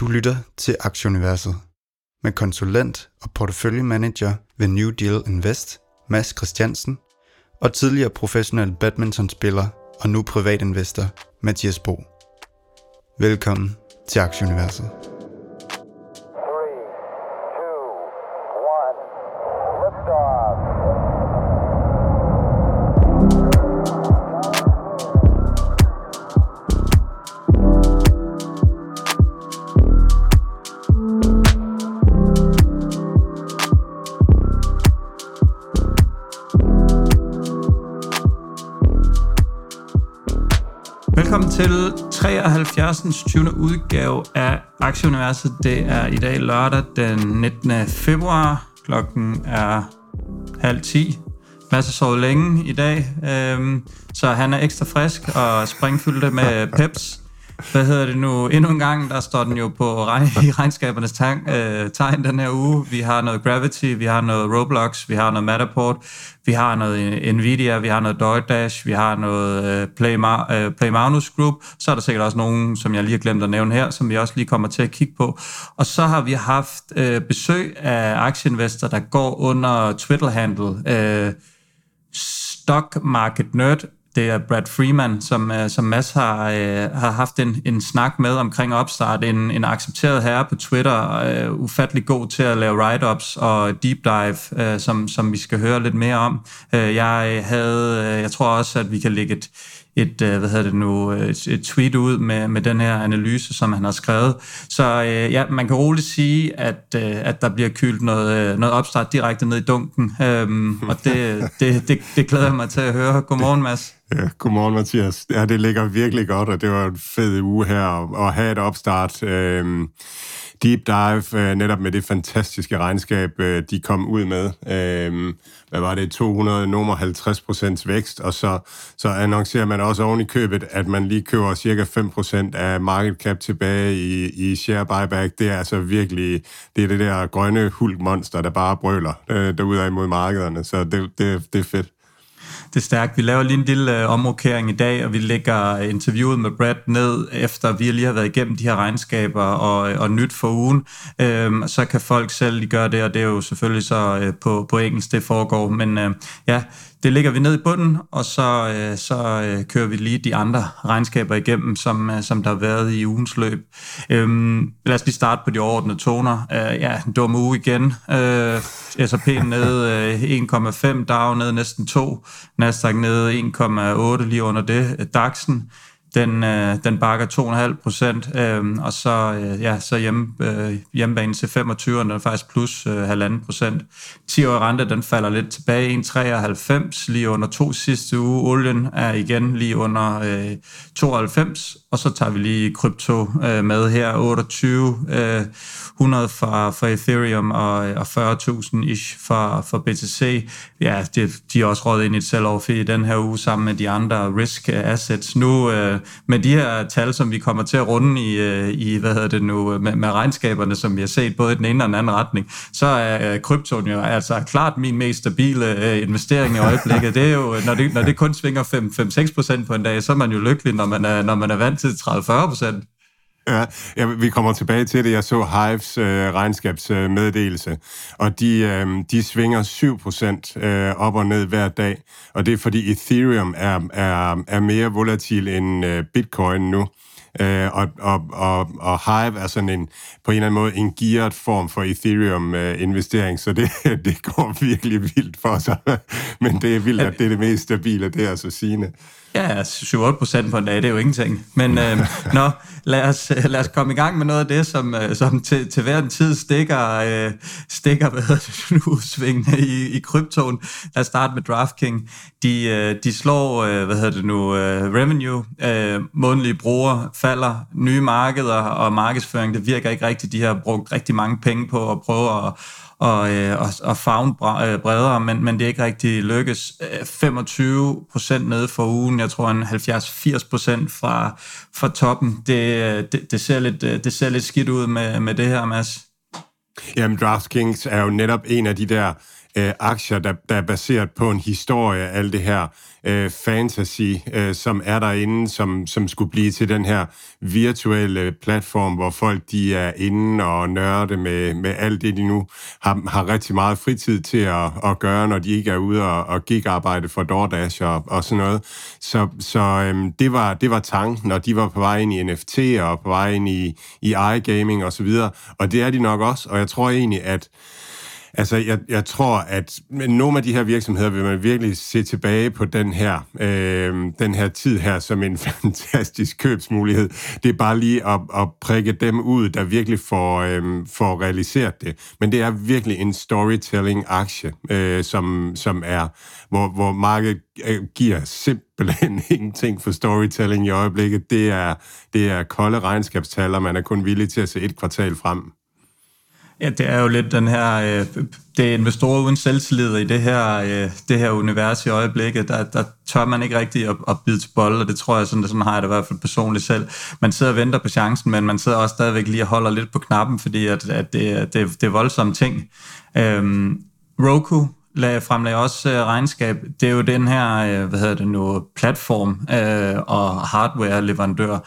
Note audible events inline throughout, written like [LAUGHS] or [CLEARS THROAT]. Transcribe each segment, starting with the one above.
Du lytter til Aktieuniverset med konsulent og porteføljemanager ved New Deal Invest, Mads Christiansen, og tidligere professionel badmintonspiller og nu privatinvestor, Mathias Bo. Velkommen til Aktieuniverset. 73. 20. udgave af Aktieuniverset. Det er i dag lørdag den 19. februar. Klokken er halv 10. Mads har sovet længe i dag, øhm, så han er ekstra frisk og springfyldte med [LAUGHS] peps. Hvad hedder det nu? Endnu en gang, der står den jo på regn- [LAUGHS] i regnskabernes tegn, øh, tegn den her uge. Vi har noget Gravity, vi har noget Roblox, vi har noget Matterport, vi har noget Nvidia, vi har noget DoorDash, vi har noget øh, Play, Ma- øh, Play Magnus Group. Så er der sikkert også nogen, som jeg lige har glemt at nævne her, som vi også lige kommer til at kigge på. Og så har vi haft øh, besøg af aktieinvestor, der går under Twitter-handle øh, Stock Market Nerd. Det er Brad Freeman, som, øh, som Mads har, øh, har haft en, en snak med omkring opstart. En, en accepteret herre på Twitter, øh, ufattelig god til at lave write-ups og deep dive, øh, som, som vi skal høre lidt mere om. Øh, jeg havde, øh, jeg tror også, at vi kan lægge et, et, øh, hvad hedder det nu, et, et tweet ud med, med den her analyse, som han har skrevet. Så øh, ja, man kan roligt sige, at, øh, at der bliver kylt noget, øh, noget opstart direkte ned i dunken, øhm, og det, det, det, det glæder jeg mig til at høre. Godmorgen, Mads. Ja, godmorgen, Mathias. Ja, det ligger virkelig godt, og det var en fed uge her at, at have et opstart. Øhm, deep dive, øh, netop med det fantastiske regnskab, øh, de kom ud med. Øhm, hvad var det? 200 nummer 50 procents vækst, og så, så annoncerer man også oven i købet, at man lige køber cirka 5 procent af market cap tilbage i, i share buyback. Det er altså virkelig, det er det der grønne hulkmonster, der bare brøler øh, derude imod markederne, så det, det, det er fedt. Det er stærkt. Vi laver lige en lille øh, omrokering i dag, og vi lægger øh, interviewet med Brad ned, efter vi lige har været igennem de her regnskaber og, øh, og nyt for ugen. Øhm, så kan folk selv lige gøre det, og det er jo selvfølgelig så øh, på, på engelsk, det foregår. Men øh, ja, det lægger vi ned i bunden, og så, øh, så øh, kører vi lige de andre regnskaber igennem, som, øh, som der har været i ugens løb. Øhm, lad os lige starte på de overordnede toner. Øh, ja, en dum uge igen. Øh, S&P nede øh, 1,5, DAO nede næsten 2, Nasdaq nede 1,8 lige under det, øh, DAX'en den, øh, den bakker 2,5 procent, øh, og så, øh, ja, så hjemme, øh, hjemmebanen til 25, den er faktisk plus øh, 1,5 procent. 10 år rente, den falder lidt tilbage, 1,93 lige under to sidste uge. Olien er igen lige under øh, 92, og så tager vi lige krypto øh, med her, 28 øh, 100 for, for Ethereum og, og 40.000 ish for, for BTC. Ja, det, de er også rådet ind i et sell-off i den her uge sammen med de andre risk øh, assets. Nu øh, med de her tal, som vi kommer til at runde i, øh, i hvad hedder det nu, med, med regnskaberne, som vi har set både i den ene og den anden retning, så er øh, kryptoen jo altså klart min mest stabile øh, investering i øjeblikket. Det er jo, når det, når det kun svinger 5-6% på en dag, så er man jo lykkelig, når man er, når man er vant til 30-40 procent. Ja, ja, vi kommer tilbage til det. Jeg så Hives øh, regnskabsmeddelelse, øh, og de, øh, de svinger 7% øh, op og ned hver dag, og det er fordi Ethereum er, er, er mere volatil end øh, Bitcoin nu. Øh, og, og, og, og Hive er sådan en, på en eller anden måde en gearet form for Ethereum-investering, øh, så det, [LAUGHS] det går virkelig vildt for sig. Men det er vildt, at det er det mest stabile, det er altså sigende. Ja, 7-8 procent på en dag, det er jo ingenting. Men øh, [LAUGHS] nå, lad os, lad os komme i gang med noget af det, som, øh, som til, til hver en tid stikker, øh, stikker hvad det [LAUGHS] nu, svingene i, i kryptoen. Lad os starte med DraftKings. De, øh, de slår, øh, hvad hedder det nu, øh, revenue, øh, månedlige brugere falder, nye markeder og markedsføring, det virker ikke rigtigt. De har brugt rigtig mange penge på at prøve at og, øh, og, og favne øh, bredere, men, men det er ikke rigtig lykkes. Øh, 25 procent nede for ugen, jeg tror en 70-80 procent fra, fra toppen. Det, øh, det, det, ser lidt, det ser lidt skidt ud med, med det her, Mads. Jamen, DraftKings er jo netop en af de der øh, aktier, der, der er baseret på en historie, alt det her øh, fantasy, øh, som er derinde, som, som skulle blive til den her virtuelle platform, hvor folk de er inde og nørde med, med alt det, de nu har, har rigtig meget fritid til at, at gøre, når de ikke er ude og, og gig-arbejde for DoorDash og, og sådan noget. Så, så øh, det, var, det var tanken, når de var på vej ind i NFT og på vej ind i, i iGaming og så videre. Og det er de nok også, og jeg tror egentlig, at Altså, jeg, jeg tror, at nogle af de her virksomheder vil man virkelig se tilbage på den her, øh, den her tid her som en [LAUGHS] fantastisk købsmulighed. Det er bare lige at, at prikke dem ud, der virkelig får, øh, får realiseret det. Men det er virkelig en storytelling-aktie, øh, som, som er, hvor, hvor markedet øh, giver simpelthen [LAUGHS] ingenting for storytelling i øjeblikket. Det er, det er kolde regnskabstaller, man er kun villig til at se et kvartal frem. Ja, det er jo lidt den her, øh, det er investorer uden selvtillid i det her, øh, det her univers i øjeblikket. Der, der tør man ikke rigtig at, at bide til bold, og det tror jeg, sådan, sådan har jeg det i hvert fald personligt selv. Man sidder og venter på chancen, men man sidder også stadigvæk lige og holder lidt på knappen, fordi at, at det, det, det er voldsomme ting. Øhm, Roku lag, fremlagde også øh, regnskab. Det er jo den her, øh, hvad hedder det nu, platform øh, og hardware-leverandør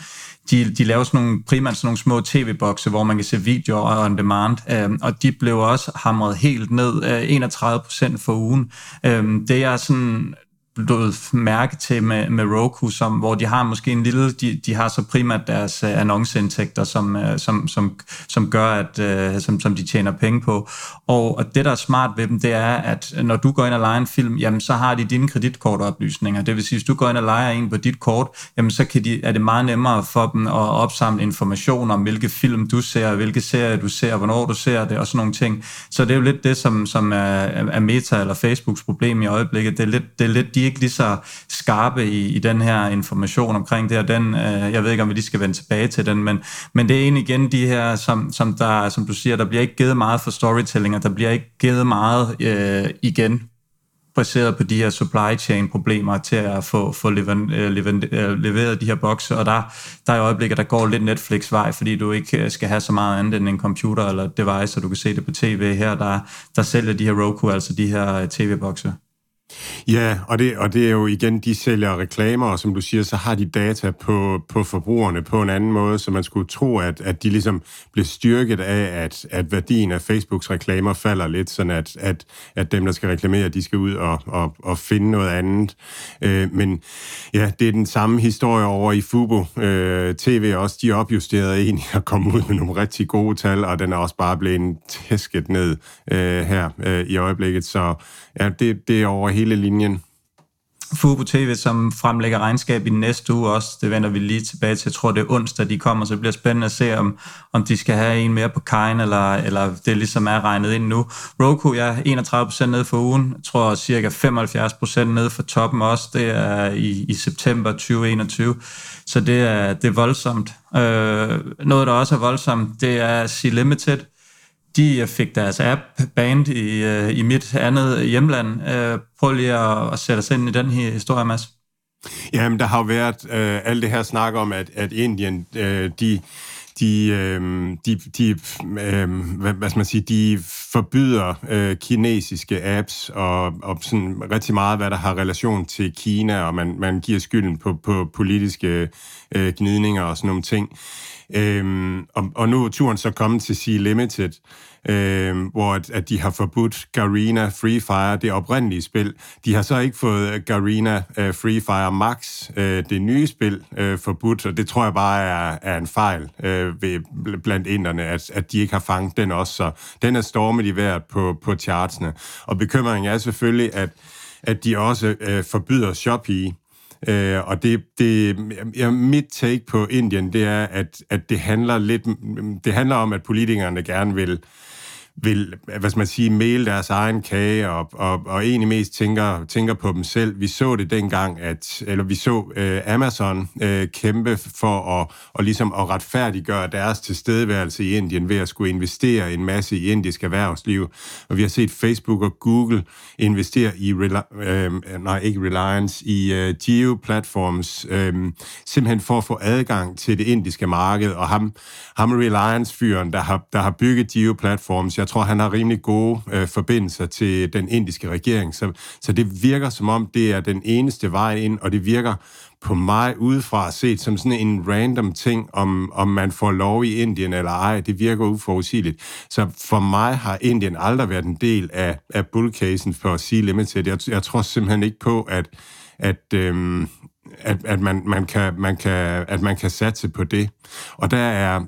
de, de laver sådan nogle, primært sådan nogle små tv-bokse, hvor man kan se videoer on demand, øh, og de blev også hamret helt ned, øh, 31 procent for ugen. Øh, det er sådan blevet mærke til med, med Roku, som, hvor de har måske en lille, de, de har så primært deres øh, annonceindtægter, som, øh, som, som, som gør, at øh, som, som de tjener penge på. Og, og det, der er smart ved dem, det er, at når du går ind og leger en film, jamen så har de dine kreditkortoplysninger. Det vil sige, hvis du går ind og leger en på dit kort, jamen så kan de, er det meget nemmere for dem at opsamle information om, hvilke film du ser, hvilke serier du ser, hvornår du ser det, og sådan nogle ting. Så det er jo lidt det, som, som er, er Meta eller Facebooks problem i øjeblikket. Det er lidt, det er lidt de ikke lige så skarpe i, i den her information omkring det, og den, øh, jeg ved ikke, om vi lige skal vende tilbage til den, men, men det er egentlig igen de her, som, som, der, som du siger, der bliver ikke givet meget for storytelling, og der bliver ikke givet meget øh, igen baseret på de her supply chain problemer til at få, få leveren, øh, øh, leveret de her bokse, og der, der er i øjeblikket, der går lidt Netflix vej, fordi du ikke øh, skal have så meget andet end en computer eller device, så du kan se det på tv her, der, der sælger de her Roku, altså de her øh, tv-bokse. Ja, og det, og det er jo igen, de sælger reklamer, og som du siger, så har de data på, på forbrugerne på en anden måde, så man skulle tro, at, at de ligesom bliver styrket af, at, at værdien af Facebooks reklamer falder lidt, sådan at, at, at dem, der skal reklamere, de skal ud og, og, og finde noget andet. Øh, men ja, det er den samme historie over i Fubo øh, TV også. De opjusterede egentlig at komme ud med nogle rigtig gode tal, og den er også bare blevet tæsket ned øh, her øh, i øjeblikket, så ja, det, det er over hele linjen. Fubo TV, som fremlægger regnskab i næste uge også. Det vender vi lige tilbage til. Jeg tror, det er onsdag, de kommer, så det bliver spændende at se, om, om de skal have en mere på kajen, eller, eller det ligesom er regnet ind nu. Roku, er 31% ned for ugen. Jeg tror cirka 75% ned for toppen også. Det er i, i september 2021. Så det er, det er voldsomt. Øh, noget, der også er voldsomt, det er C-Limited de øh, fik deres app banned i, øh, i mit andet hjemland. Øh, prøv lige at, at sætte os ind i den her historie, Mads. Jamen, der har jo været øh, alt det her snak om, at, at Indien, øh, de de, øh, de, de øh, hvad, hvad skal man sige, de forbyder øh, kinesiske apps og, og sådan rigtig meget, hvad der har relation til Kina, og man, man giver skylden på, på politiske øh, gnidninger og sådan nogle ting. Øh, og, og nu er turen så kommet til Sea Limited, øhm, hvor at, at de har forbudt Garena Free Fire, det oprindelige spil. De har så ikke fået øh, Garena uh, Free Fire Max, uh, det nye spil, uh, forbudt, og det tror jeg bare er, er en fejl uh, ved, blandt inderne, at, at de ikke har fanget den også. Så den er stormet i vejret på, på chartsene. Og bekymringen er selvfølgelig, at, at de også uh, forbyder Shopee, Øh, og det, det ja, mit take på Indien, det er, at, at det handler lidt, det handler om, at politikerne gerne vil vil, hvad skal man sige, male deres egen kage og, og, og egentlig mest tænker, tænker på dem selv. Vi så det dengang, at, eller vi så øh, Amazon øh, kæmpe for at, og ligesom at retfærdiggøre deres tilstedeværelse i Indien ved at skulle investere en masse i indisk erhvervsliv. Og vi har set Facebook og Google investere i, øh, nej ikke Reliance, i øh, Geo Platforms, øh, simpelthen for at få adgang til det indiske marked. Og ham, ham Reliance-fyren, der har, der har bygget Geo Platforms, jeg tror, han har rimelig gode øh, forbindelser til den indiske regering. Så, så det virker som om, det er den eneste vej ind, og det virker på mig udefra set som sådan en random ting, om, om man får lov i Indien eller ej. Det virker uforudsigeligt. Så for mig har Indien aldrig været en del af, af bullcasen for Sea Limited. Jeg, jeg tror simpelthen ikke på, at, at, øhm, at, at, man, man kan, man kan, at man kan satse på det. Og der er,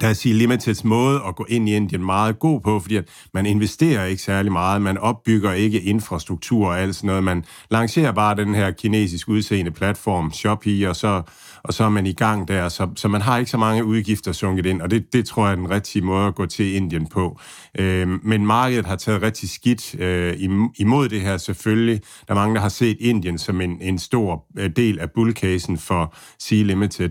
der er sige Limiteds måde at gå ind i Indien meget god på, fordi at man investerer ikke særlig meget, man opbygger ikke infrastruktur og alt sådan noget, man lancerer bare den her kinesisk udseende platform, Shopee, og så, og så er man i gang der, så, så man har ikke så mange udgifter sunket ind, og det, det tror jeg er den rigtige måde at gå til Indien på. Øh, men markedet har taget rigtig skidt øh, imod det her selvfølgelig. Der er mange, der har set Indien som en, en stor øh, del af bullcasen for Sea Limited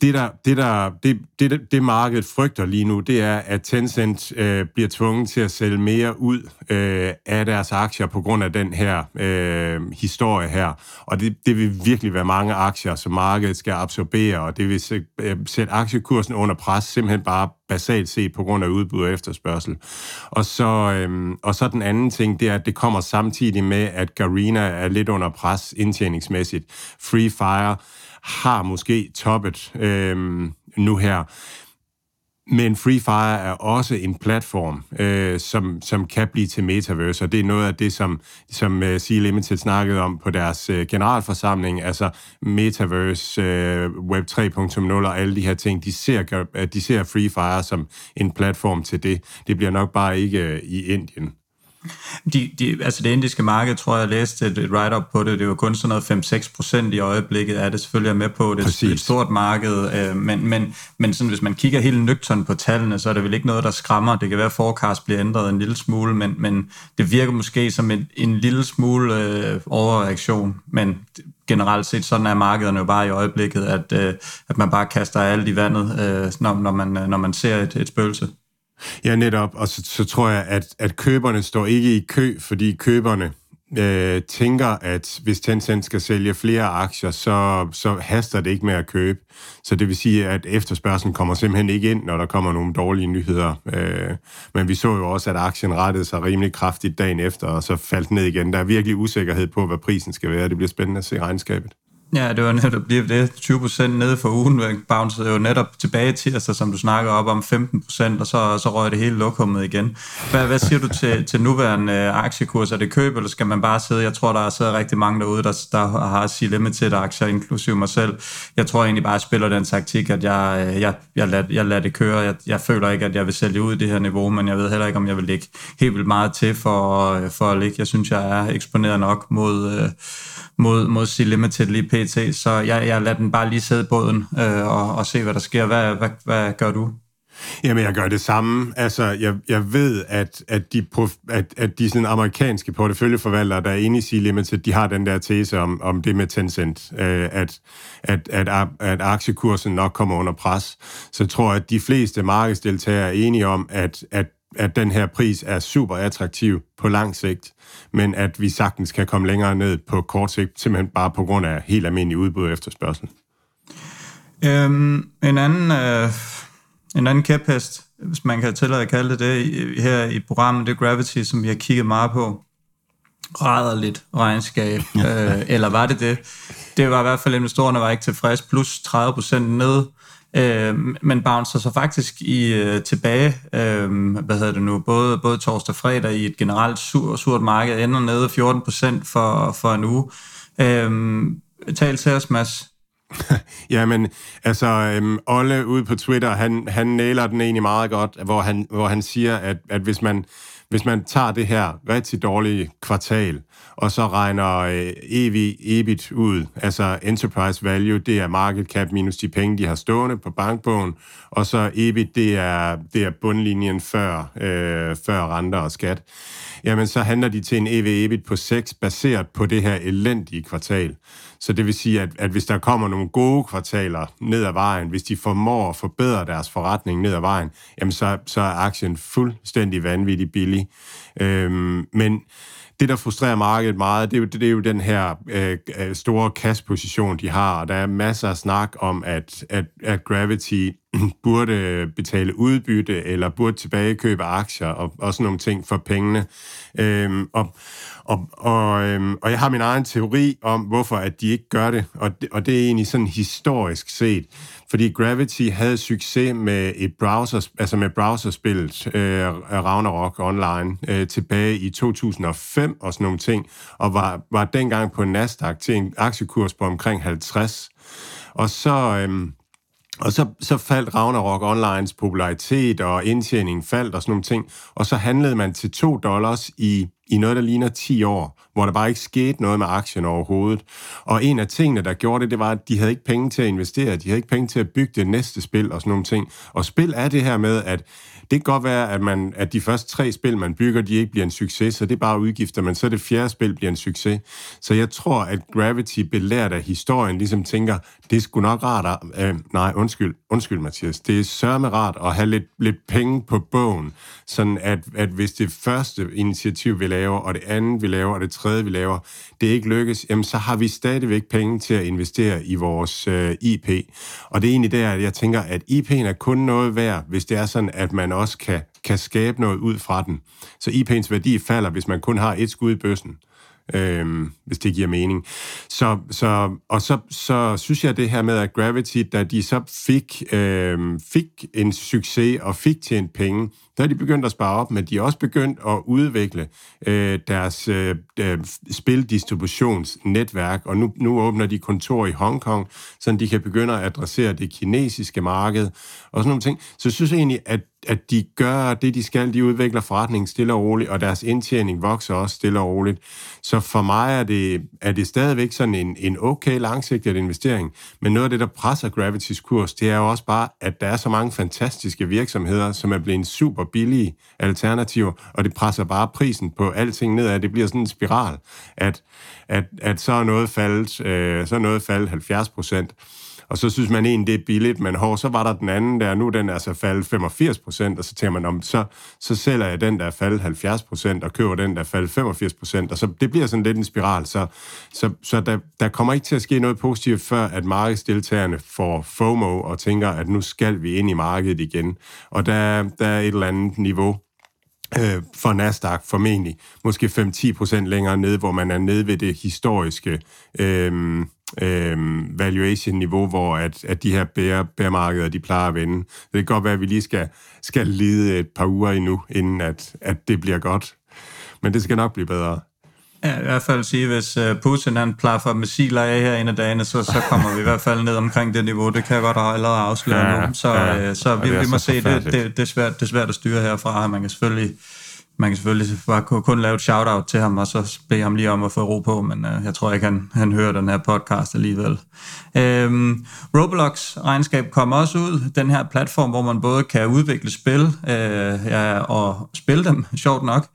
det, der, det, der, det, det, det markedet frygter lige nu, det er, at Tencent øh, bliver tvunget til at sælge mere ud øh, af deres aktier på grund af den her øh, historie her. Og det, det vil virkelig være mange aktier, som markedet skal absorbere, og det vil sætte, øh, sætte aktiekursen under pres, simpelthen bare basalt set på grund af udbud og efterspørgsel. Og så, øh, og så den anden ting, det er, at det kommer samtidig med, at Garena er lidt under pres indtjeningsmæssigt. Free Fire har måske toppet øh, nu her. Men Free Fire er også en platform, øh, som, som kan blive til metaverse, og det er noget af det, som, som uh, Sea Limited snakkede om på deres uh, generalforsamling, altså metaverse, uh, Web 3.0 og alle de her ting, de ser, de ser Free Fire som en platform til det. Det bliver nok bare ikke uh, i Indien. De, de, altså det indiske marked, tror jeg, jeg læste et, write-up på det, det var kun sådan noget 5-6 procent i øjeblikket, er det selvfølgelig er med på, det er et stort marked, øh, men, men, men sådan, hvis man kigger helt nøgtern på tallene, så er det vel ikke noget, der skræmmer. Det kan være, at forecast bliver ændret en lille smule, men, men det virker måske som en, en lille smule øh, overreaktion, men generelt set, sådan er markederne jo bare i øjeblikket, at, øh, at man bare kaster alt i vandet, øh, når, når, man, når man ser et, et spøgelse. Ja, netop. Og så, så tror jeg, at, at køberne står ikke i kø, fordi køberne øh, tænker, at hvis Tencent skal sælge flere aktier, så, så haster det ikke med at købe. Så det vil sige, at efterspørgselen kommer simpelthen ikke ind, når der kommer nogle dårlige nyheder. Øh, men vi så jo også, at aktien rettede sig rimelig kraftigt dagen efter, og så faldt ned igen. Der er virkelig usikkerhed på, hvad prisen skal være. Det bliver spændende at se regnskabet. Ja, det var netop lige det. 20% nede for ugen bouncede jo netop tilbage til altså, som du snakker op om 15%, og så, så røg det hele lokummet igen. Hvad, hvad siger du til, til nuværende øh, aktiekurs? Er det køb, eller skal man bare sidde? Jeg tror, der er siddet rigtig mange derude, der, der har sige limited aktier, inklusive mig selv. Jeg tror egentlig bare, at jeg spiller den taktik, at jeg, øh, jeg, jeg, lader, jeg lader det køre. Jeg, jeg føler ikke, at jeg vil sælge ud i det her niveau, men jeg ved heller ikke, om jeg vil lægge helt vildt meget til for, øh, for at ligge. Jeg synes, jeg er eksponeret nok mod, mod, mod Sea Limited lige pt, så jeg, jeg lader den bare lige sidde i båden øh, og, og se, hvad der sker. Hvad, hvad, hvad gør du? Jamen, jeg gør det samme. Altså, jeg, jeg ved, at, at, de, at, at de sådan amerikanske porteføljeforvaltere, der er inde i Sea Limited, altså, de har den der tese om, om det med Tencent, øh, at, at, at, at aktiekursen nok kommer under pres. Så jeg tror, at de fleste markedsdeltagere er enige om, at, at at den her pris er super attraktiv på lang sigt, men at vi sagtens kan komme længere ned på kort sigt, simpelthen bare på grund af helt almindelig udbud og efterspørgsel. Øhm, en anden, øh, en anden kæphest, hvis man kan tillade at kalde det det, her i programmet, det er Gravity, som vi har kigget meget på. lidt regnskab, øh, eller var det det? Det var i hvert fald, investorerne var ikke tilfreds, plus 30 procent ned. Øh, men bouncer så faktisk i øh, tilbage, øh, hvad hedder det nu, både, både torsdag og fredag i et generelt sur, surt marked, ender nede 14 procent for, for en uge. Øh, tal til os, Mads. [LAUGHS] Jamen, altså, øhm, Olle ude på Twitter, han, han næler den egentlig meget godt, hvor han, hvor han siger, at, at hvis man hvis man tager det her rigtig dårlige kvartal, og så regner øh, EV, EBIT ud, altså enterprise value, det er market cap minus de penge, de har stående på bankbogen, og så EBIT, det er, det er bundlinjen før, øh, før renter og skat. Jamen, så handler de til en EV-EBIT på 6, baseret på det her elendige kvartal. Så det vil sige, at, at hvis der kommer nogle gode kvartaler ned ad vejen, hvis de formår at forbedre deres forretning ned ad vejen, jamen så, så er aktien fuldstændig vanvittig billig. Øhm, men det, der frustrerer markedet meget, det er jo, det er jo den her øh, øh, store cash-position, de har. Og der er masser af snak om, at, at, at Gravity [CLEARS THROAT] burde betale udbytte, eller burde tilbagekøbe aktier, og, og sådan nogle ting for pengene. Øhm, og, og, og, øhm, og jeg har min egen teori om, hvorfor at de ikke gør det, og det, og det er egentlig sådan historisk set. Fordi Gravity havde succes med et browser, altså med browserspillet øh, Ragnarok Online øh, tilbage i 2005 og sådan nogle ting, og var, var dengang på Nasdaq til en aktiekurs på omkring 50. Og så... Øh, og så, så faldt Ragnarok Onlines popularitet, og indtjeningen faldt og sådan nogle ting. Og så handlede man til 2 dollars i, i noget, der ligner 10 år, hvor der bare ikke skete noget med aktien overhovedet. Og en af tingene, der gjorde det, det var, at de havde ikke penge til at investere. De havde ikke penge til at bygge det næste spil og sådan nogle ting. Og spil er det her med, at det kan godt være, at, man, at de første tre spil, man bygger, de ikke bliver en succes, så det er bare udgifter, men så det fjerde spil bliver en succes. Så jeg tror, at Gravity belært af historien ligesom tænker, det er sgu nok rart at... Øh, nej, undskyld, undskyld Mathias. Det er sørme rart at have lidt, lidt penge på bogen, sådan at, at hvis det første initiativ, vi laver, og det andet, vi laver, og det tredje, vi laver, det ikke lykkes, jamen så har vi stadigvæk penge til at investere i vores øh, IP. Og det er egentlig der, at jeg tænker, at IP'en er kun noget værd, hvis det er sådan, at man også kan, kan skabe noget ud fra den. Så IP'ens værdi falder, hvis man kun har et skud i bøssen øh, hvis det giver mening. Så, så, og så, så synes jeg det her med, at Gravity, da de så fik, øh, fik en succes og fik tjent penge, der er de begyndt at spare op, men de er også begyndt at udvikle øh, deres øh, øh spildistributionsnetværk, og nu, nu åbner de kontor i Hongkong, så de kan begynde at adressere det kinesiske marked og sådan nogle ting. Så jeg synes egentlig, at, at de gør det, de skal. De udvikler forretningen stille og roligt, og deres indtjening vokser også stille og roligt. Så for mig er det, er det stadigvæk sådan en, en okay langsigtet investering, men noget af det, der presser Gravity's kurs, det er jo også bare, at der er så mange fantastiske virksomheder, som er blevet super billige alternativer, og det presser bare prisen på alting nedad. Det bliver sådan en spiral, at, at, at så er noget faldet, øh, så er noget faldet 70 procent, og så synes man egentlig, det er billigt, men hår, så var der den anden der, nu den er så faldet 85 procent, og så tænker man, om, så, så sælger jeg den, der er faldet 70 procent, og køber den, der er faldet 85 procent, og så det bliver sådan lidt en spiral, så, så, så der, der kommer ikke til at ske noget positivt, før at markedsdeltagerne får FOMO og tænker, at nu skal vi ind i markedet igen. Og der, der er et eller andet niveau, øh, for Nasdaq formentlig, måske 5-10% længere ned, hvor man er nede ved det historiske øh, øh, valuation-niveau, hvor at, at de her bæremarkeder, de plejer at vende. Det kan godt være, at vi lige skal, skal lide et par uger endnu, inden at, at det bliver godt. Men det skal nok blive bedre. Ja, i hvert fald sige, hvis øh, Putin han plaffer missiler af her en af dagene, så, så kommer vi i hvert fald ned omkring det niveau. Det kan jeg godt allerede afsløre ja, nu. Så, ja, øh, så vi, vi må se, det, det, det, er svært, det er svært at styre herfra. Man kan selvfølgelig man kan selvfølgelig bare kun lave et shout-out til ham, og så bede ham lige om at få ro på, men øh, jeg tror ikke, han, han hører den her podcast alligevel. Øhm, Roblox regnskab kommer også ud, den her platform, hvor man både kan udvikle spil øh, ja, og spille dem, [LAUGHS] sjovt nok.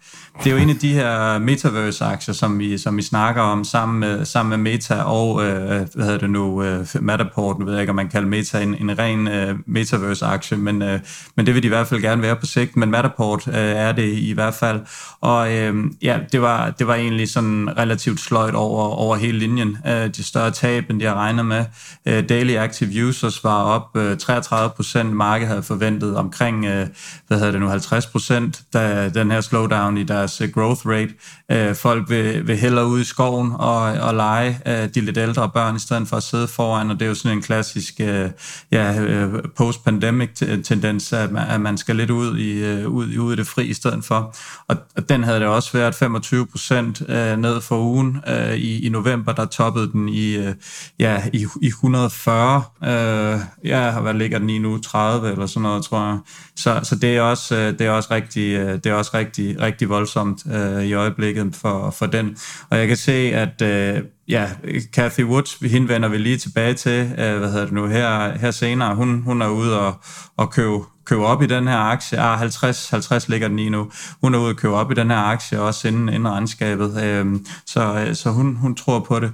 Det er jo en af de her metaverse-aktier, som vi, som vi snakker om sammen med, sammen med Meta og, øh, hvad hedder det nu, øh, Matterport, nu ved jeg ikke, om man kalder Meta en, en ren øh, metaverse-aktie, men, øh, men det vil de i hvert fald gerne være på sigt, men Matterport øh, er det i hvert fald. Og øh, ja, det var, det var egentlig sådan relativt sløjt over, over hele linjen. Øh, de større tab, end de har regnet med. Øh, daily active users var op øh, 33 procent. Markedet havde forventet omkring, øh, hvad hedder det nu, 50 procent, da den her slowdown i deres øh, growth rate. Øh, folk vil, vil hellere ud i skoven og, og lege øh, de lidt ældre børn, i stedet for at sidde foran, og det er jo sådan en klassisk øh, ja, øh, post-pandemic tendens, at man, at man skal lidt ud i, øh, ud, ud i det fri i stedet for. Og, og den havde det også været 25 procent øh, ned for ugen. Øh, i, I november, der toppede den i, øh, ja, i, i 140. Øh, ja, hvad ligger den i nu? 30 eller sådan noget, tror jeg. Så, så det er også, øh, det er også rigtig, øh, det er også rigtig, rigtig voldsomt øh, i øjeblikket for, for den. Og jeg kan se, at øh, ja, Kathy Woods, hende vender vi lige tilbage til, øh, hvad hedder det nu, her, her senere. Hun, hun er ude og, og købe købe op i den her aktie. Ah, 50, 50 ligger den i nu. Hun er ude og købe op i den her aktie, også inden, inden regnskabet. Øhm, så øh, så hun, hun tror på det.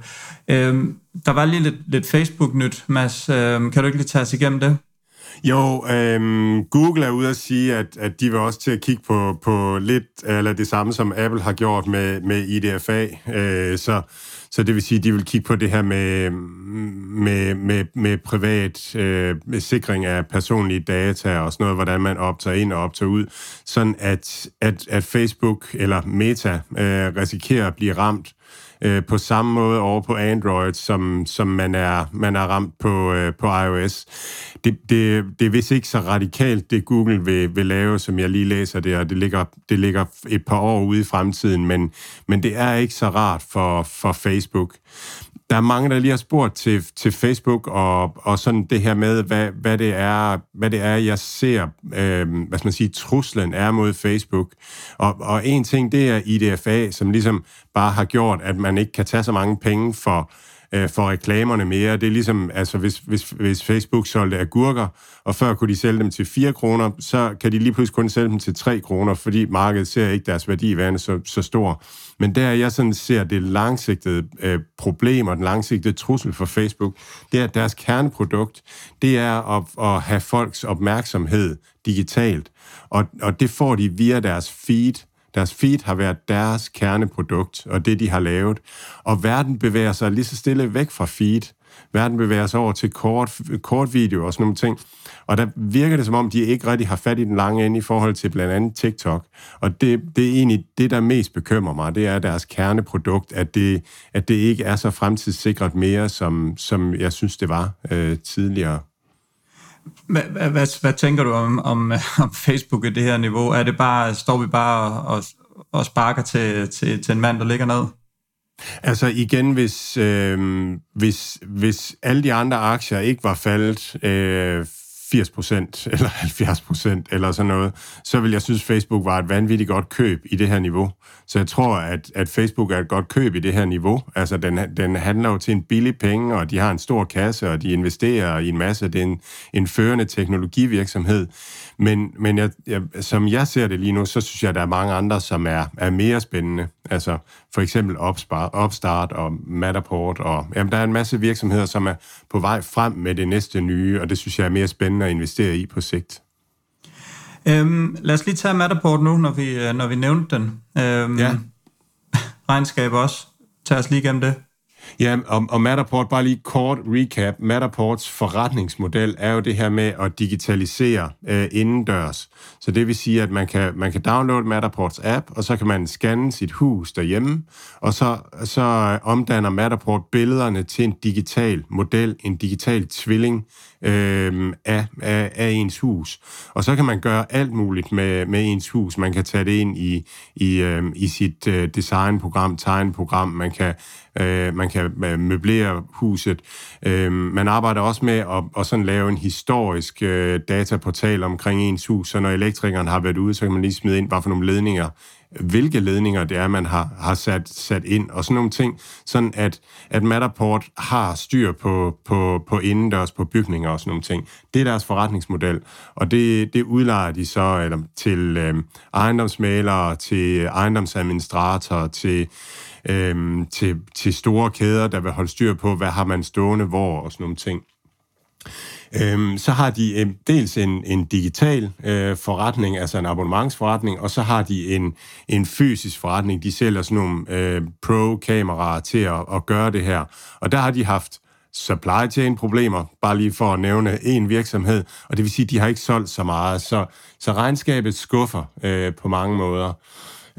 Øhm, der var lige lidt, lidt Facebook-nyt, Mads. Øhm, kan du ikke lige tage os igennem det? Jo, øhm, Google er ude at sige, at, at de vil også til at kigge på, på lidt eller det samme, som Apple har gjort med, med IDFA. Øh, så, så det vil sige, at de vil kigge på det her med, med, med, med privat øh, med sikring af personlige data og sådan noget, hvordan man optager ind og optager ud, sådan at, at, at Facebook eller Meta øh, risikerer at blive ramt øh, på samme måde over på Android, som, som man, er, man er ramt på, øh, på iOS. Det, det, det er vist ikke så radikalt, det Google vil, vil lave, som jeg lige læser det, og det ligger, det ligger et par år ude i fremtiden, men, men det er ikke så rart for, for Facebook der er mange, der lige har spurgt til, til Facebook og, og sådan det her med, hvad, hvad, det er, hvad det er, jeg ser, øh, hvad skal man sige, truslen er mod Facebook. Og, og en ting, det er IDFA, som ligesom bare har gjort, at man ikke kan tage så mange penge for, øh, Øh, for reklamerne mere. Det er ligesom, altså hvis, hvis, hvis Facebook solgte agurker, og før kunne de sælge dem til 4 kroner, så kan de lige pludselig kun sælge dem til 3 kroner, fordi markedet ser ikke deres værdi værende så, så stor. Men der jeg sådan ser det langsigtede øh, problem og den langsigtede trussel for Facebook, det er, at deres kerneprodukt, det er at, at have folks opmærksomhed digitalt. Og, og det får de via deres feed, deres feed har været deres kerneprodukt, og det, de har lavet. Og verden bevæger sig lige så stille væk fra feed. Verden bevæger sig over til kort, kort video og sådan nogle ting. Og der virker det som om, de ikke rigtig har fat i den lange ende i forhold til blandt andet TikTok. Og det, det er egentlig det, der mest bekymrer mig. Det er deres kerneprodukt, at det, at det ikke er så fremtidssikret mere, som, som jeg synes, det var øh, tidligere. Hvad, hvad, hvad tænker du om, om, om Facebook i det her niveau? Er det bare, står vi bare og, og sparker til, til, til en mand, der ligger ned? Altså igen, hvis, øh, hvis, hvis alle de andre aktier ikke var faldet øh, 80% eller [LAUGHS] 70% eller sådan noget, så vil jeg synes, Facebook var et vanvittigt godt køb i det her niveau. Så jeg tror, at, at Facebook er et godt køb i det her niveau. Altså, den, den handler jo til en billig penge, og de har en stor kasse, og de investerer i en masse. Det er en, en førende teknologivirksomhed. Men, men jeg, jeg, som jeg ser det lige nu, så synes jeg, at der er mange andre, som er, er mere spændende. Altså for eksempel Opstart og Matterport. Og, jamen, der er en masse virksomheder, som er på vej frem med det næste nye, og det synes jeg er mere spændende at investere i på sigt. Øhm, lad os lige tage Matterport nu, når vi, øh, når vi nævnte den. Øhm, ja. [LAUGHS] Regnskab også. Tag os lige igennem det. Ja, og, og Matterport, bare lige kort recap. Matterports forretningsmodel er jo det her med at digitalisere øh, indendørs. Så det vil sige, at man kan, man kan downloade Matterports app, og så kan man scanne sit hus derhjemme, og så, så øh, omdanner Matterport billederne til en digital model, en digital tvilling øh, af, af, af ens hus. Og så kan man gøre alt muligt med, med ens hus. Man kan tage det ind i, i, øh, i sit øh, designprogram, tegneprogram, man kan, øh, man kan øh, møblere huset. Øh, man arbejder også med at, at sådan lave en historisk øh, dataportal omkring ens hus, så når elektrikeren har været ude, så kan man lige smide ind, hvad for nogle ledninger hvilke ledninger det er, man har, har sat, sat ind, og sådan nogle ting, sådan at, at Matterport har styr på, på, på indendørs, på bygninger og sådan nogle ting. Det er deres forretningsmodel, og det, det udlejer de så eller, til øh, ejendomsmalere, til ejendomsadministratorer, til, øh, til, til store kæder, der vil holde styr på, hvad har man stående hvor og sådan nogle ting. Øhm, så har de øh, dels en, en digital øh, forretning, altså en abonnementsforretning, og så har de en, en fysisk forretning. De sælger sådan nogle øh, pro-kameraer til at, at gøre det her. Og der har de haft supply chain problemer, bare lige for at nævne en virksomhed, og det vil sige, at de har ikke solgt så meget, så, så regnskabet skuffer øh, på mange måder.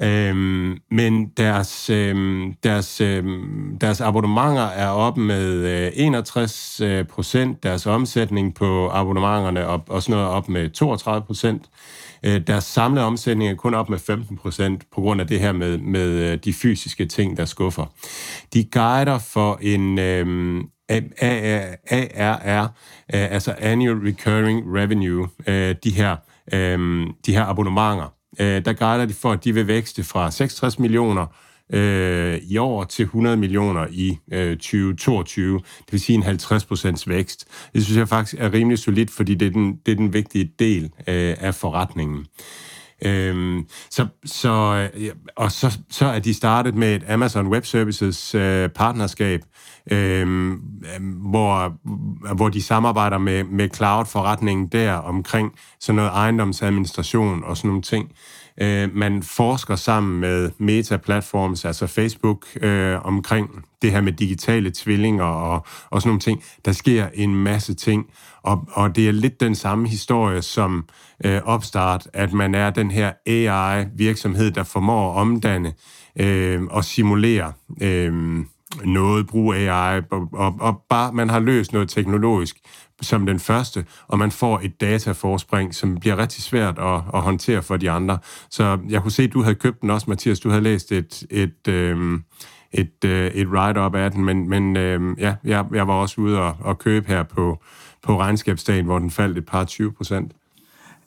Øhm, men deres, øhm, deres, øhm, deres abonnementer er op med øh, 61 øh, procent, deres omsætning på abonnementerne op, og sådan noget op med 32 procent. Øh, deres samlede omsætning er kun op med 15 procent på grund af det her med, med øh, de fysiske ting, der skuffer. De guider for en øhm, ARR, øh, altså Annual Recurring Revenue, øh, de her, øh, de her abonnementer øh, der guider de for, at de vil vækste fra 66 millioner øh, i år til 100 millioner i øh, 2022. Det vil sige en 50 procents vækst. Det synes jeg faktisk er rimelig solidt, fordi det er den, det er den vigtige del øh, af forretningen. Øhm, så, så, øh, og så, så er de startet med et Amazon Web Services øh, partnerskab, øh, hvor, hvor de samarbejder med, med cloud-forretningen der omkring sådan noget ejendomsadministration og sådan nogle ting. Øh, man forsker sammen med Meta-platforms, altså Facebook, øh, omkring det her med digitale tvillinger og, og sådan nogle ting. Der sker en masse ting, og, og det er lidt den samme historie som øh, opstart, at man er den her AI-virksomhed, der formår at omdanne øh, og simulere øh, noget, bruge AI, og, og, og bare man har løst noget teknologisk som den første, og man får et dataforspring, som bliver rigtig svært at, at håndtere for de andre. Så jeg kunne se, at du havde købt den også, Mathias. Du havde læst et, et, øh, et, øh, et write-up af den, men, men øh, ja, jeg, jeg var også ude og, og købe her på, på regnskabsdagen, hvor den faldt et par 20 procent.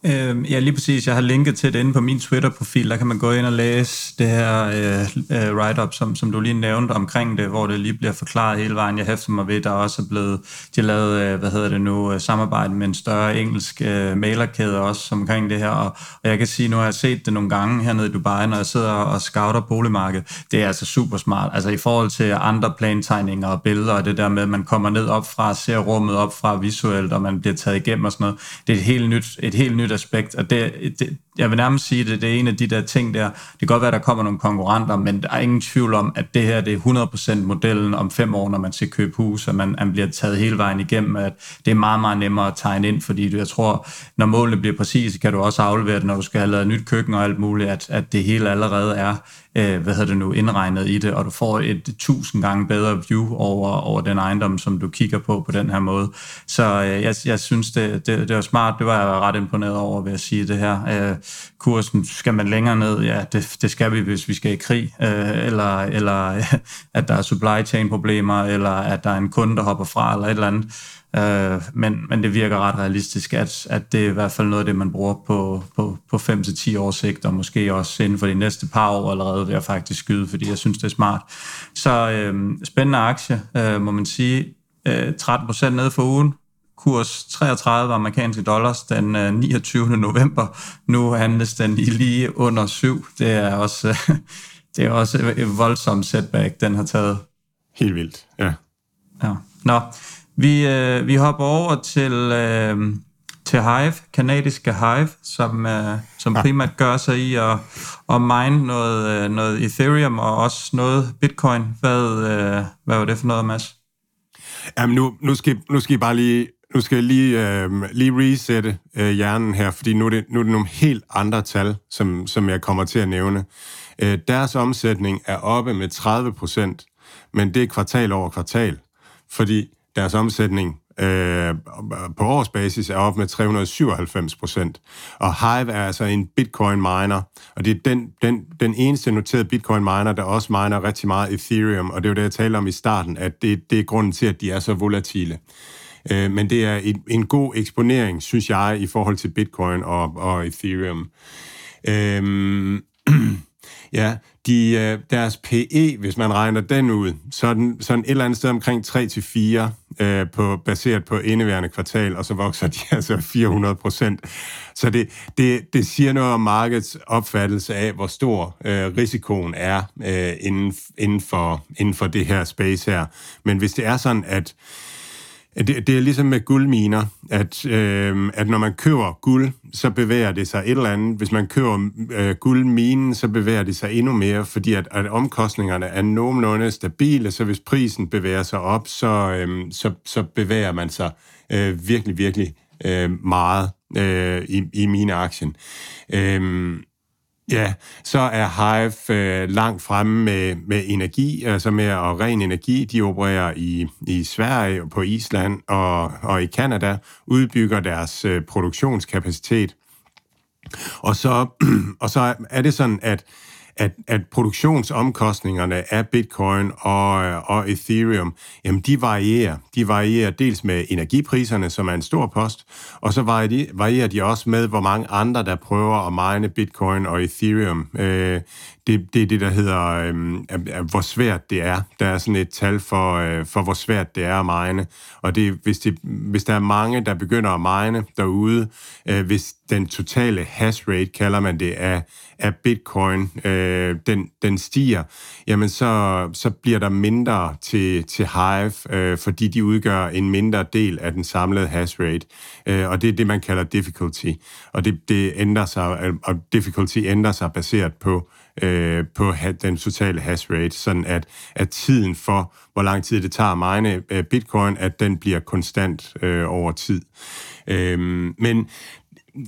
Øh, ja, lige præcis. Jeg har linket til det inde på min Twitter-profil. Der kan man gå ind og læse det her øh, øh, write-up, som, som du lige nævnte omkring det, hvor det lige bliver forklaret hele vejen. Jeg hæfter mig ved, der også er blevet, de lavet, øh, hvad hedder det nu, øh, samarbejde med en større engelsk øh, malerkæde også omkring det her. Og, og jeg kan sige, nu har jeg set det nogle gange hernede i Dubai, når jeg sidder og scouter boligmarkedet. Det er altså super smart. Altså i forhold til andre plantegninger og billeder, og det der med, at man kommer ned op fra, ser rummet op fra visuelt, og man bliver taget igennem og sådan noget. Det er et helt nyt, et helt nyt aspekt, og det, det, jeg vil nærmest sige, at det er en af de der ting der, det kan godt være, at der kommer nogle konkurrenter, men der er ingen tvivl om, at det her det er 100% modellen om fem år, når man skal købe hus, og man, man bliver taget hele vejen igennem, at det er meget, meget nemmere at tegne ind, fordi jeg tror, når målene bliver præcise, kan du også aflevere det, når du skal have lavet nyt køkken og alt muligt, at, at det hele allerede er øh, hvad hedder det nu, indregnet i det, og du får et tusind gange bedre view over, over den ejendom, som du kigger på på den her måde. Så øh, jeg, jeg synes, det, det, det var smart. Det var jeg ret imponeret over ved at sige det her. Øh, kursen, skal man længere ned? Ja, det, det skal vi, hvis vi skal i krig, øh, eller, eller [LAUGHS] at der er supply chain problemer, eller at der er en kunde, der hopper fra, eller et eller andet. Øh, men, men det virker ret realistisk, at, at det er i hvert fald noget af det, man bruger på, på, på 5-10 års sigt, og måske også inden for de næste par år allerede ved at faktisk skyde, fordi jeg synes, det er smart. Så øh, spændende aktie, øh, må man sige. Øh, 13% ned for ugen, kurs 33 amerikanske dollars den 29. november. Nu handles den i lige under 7. Det er også, [LAUGHS] det er også et voldsomt setback, den har taget. Helt vildt, ja. Ja. Nå, vi, øh, vi hopper over til, øh, til Hive, kanadiske Hive, som, øh, som primært gør sig i at, at mine noget, øh, noget Ethereum og også noget Bitcoin. Hvad, øh, hvad var det for noget, Mads? Jamen nu, nu, skal, nu skal I bare lige nu skal jeg lige, øh, lige resette øh, hjernen her, fordi nu er, det, nu er det nogle helt andre tal, som, som jeg kommer til at nævne. Øh, deres omsætning er oppe med 30 procent, men det er kvartal over kvartal, fordi deres omsætning øh, på årsbasis er op med 397 procent. Og Hive er altså en bitcoin miner, og det er den, den, den eneste noterede bitcoin miner, der også miner rigtig meget Ethereum, og det er jo det, jeg talte om i starten, at det, det er grunden til, at de er så volatile. Øh, men det er en, en god eksponering, synes jeg, i forhold til bitcoin og, og Ethereum. Øh, [CLEARS THROAT] Ja, de, øh, deres PE, hvis man regner den ud, så er den sådan et eller andet sted omkring 3-4 øh, på, baseret på indeværende kvartal, og så vokser de [LAUGHS] altså 400 procent. Så det, det, det siger noget om markedets opfattelse af, hvor stor øh, risikoen er øh, inden, inden, for, inden for det her space her. Men hvis det er sådan, at det, det er ligesom med guldminer, at, øh, at når man køber guld, så bevæger det sig et eller andet. Hvis man køber øh, guldminen, så bevæger det sig endnu mere, fordi at, at omkostningerne er nogenlunde stabile, så hvis prisen bevæger sig op, så, øh, så, så bevæger man sig øh, virkelig, virkelig øh, meget øh, i, i mine aktien. Øh, Ja, så er Hive øh, langt fremme med, med energi, altså med og ren energi. De opererer i, i Sverige, på Island og, og i Kanada, udbygger deres øh, produktionskapacitet. Og så, [CLEARS THROAT] og så er det sådan, at at, at produktionsomkostningerne af bitcoin og, og ethereum, jamen de varierer. De varierer dels med energipriserne, som er en stor post, og så varierer de også med, hvor mange andre, der prøver at mine bitcoin og ethereum. Øh, det, det er det, der hedder, øh, hvor svært det er. Der er sådan et tal for, øh, for hvor svært det er at mine. Og det, hvis, det, hvis der er mange, der begynder at mine derude, øh, hvis den totale hash rate, kalder man det, af, af bitcoin, øh, den, den stiger, jamen så, så bliver der mindre til, til Hive, øh, fordi de udgør en mindre del af den samlede hash rate. Øh, og det er det, man kalder difficulty. Og det, det ændrer sig, øh, og difficulty ændrer sig baseret på øh, på den totale hash rate, sådan at, at tiden for, hvor lang tid det tager at mine øh, bitcoin, at den bliver konstant øh, over tid. Øh, men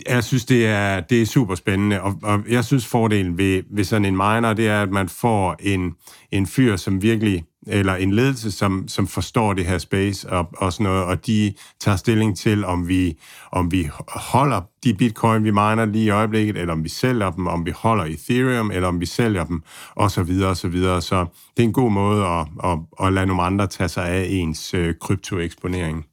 jeg synes, det er, det er super spændende, og, og jeg synes, fordelen ved, ved sådan en miner, det er, at man får en, en fyr, som virkelig eller en ledelse, som, som forstår det her space og, og sådan noget, og de tager stilling til, om vi, om vi holder de bitcoin, vi miner lige i øjeblikket, eller om vi sælger dem, om vi holder Ethereum, eller om vi sælger dem, og så videre, og så videre. Så det er en god måde at, at, at lade nogle andre tage sig af ens øh, kryptoeksponering.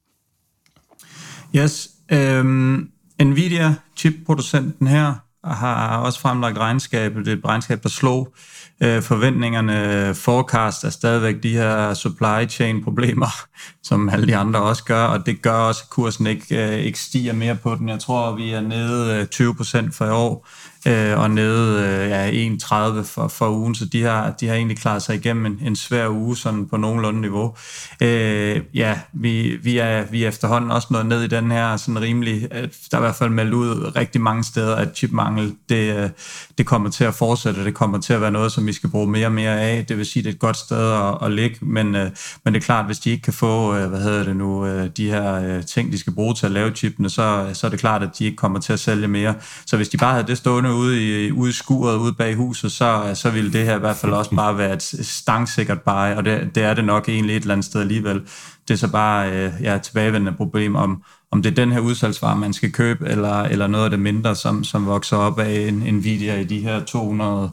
Yes. Um, Nvidia, chipproducenten her, har også fremlagt regnskabet. Det er et regnskab, der slog øh, forventningerne. Forecast er stadigvæk de her supply chain problemer, [LAUGHS] som alle de andre også gør, og det gør også, at kursen ikke, øh, ikke stiger mere på den. Jeg tror, vi er nede øh, 20% for i år øh, og nede øh, ja, 1,30 for, for ugen, så de har, de har egentlig klaret sig igennem en, en svær uge sådan på nogenlunde niveau. Øh, ja, vi, vi, er, vi er efterhånden også nået ned i den her sådan rimelig, øh, der er i hvert fald meldt ud rigtig mange steder, at chipmangel, det, øh, det kommer til at fortsætte, det kommer til at være noget, som vi skal bruge mere og mere af, det vil sige, det er et godt sted at, at ligge, men, øh, men det er klart, hvis de ikke kan få, øh, hvad hedder det nu, øh, de her øh, ting, de skal bruge til at lave chipene, så, så er det klart, at de ikke kommer til at sælge mere. Så hvis de bare havde det stående ude i, ude i skuret, ude bag huset, så, så ville det her i hvert fald også bare være et stangsikkert bare, og det, det er det nok egentlig et eller andet sted alligevel. Det er så bare øh, ja, tilbagevendende problem om, om det er den her udsalgsvare, man skal købe, eller, eller noget af det mindre, som, som vokser op af en Nvidia i de her 200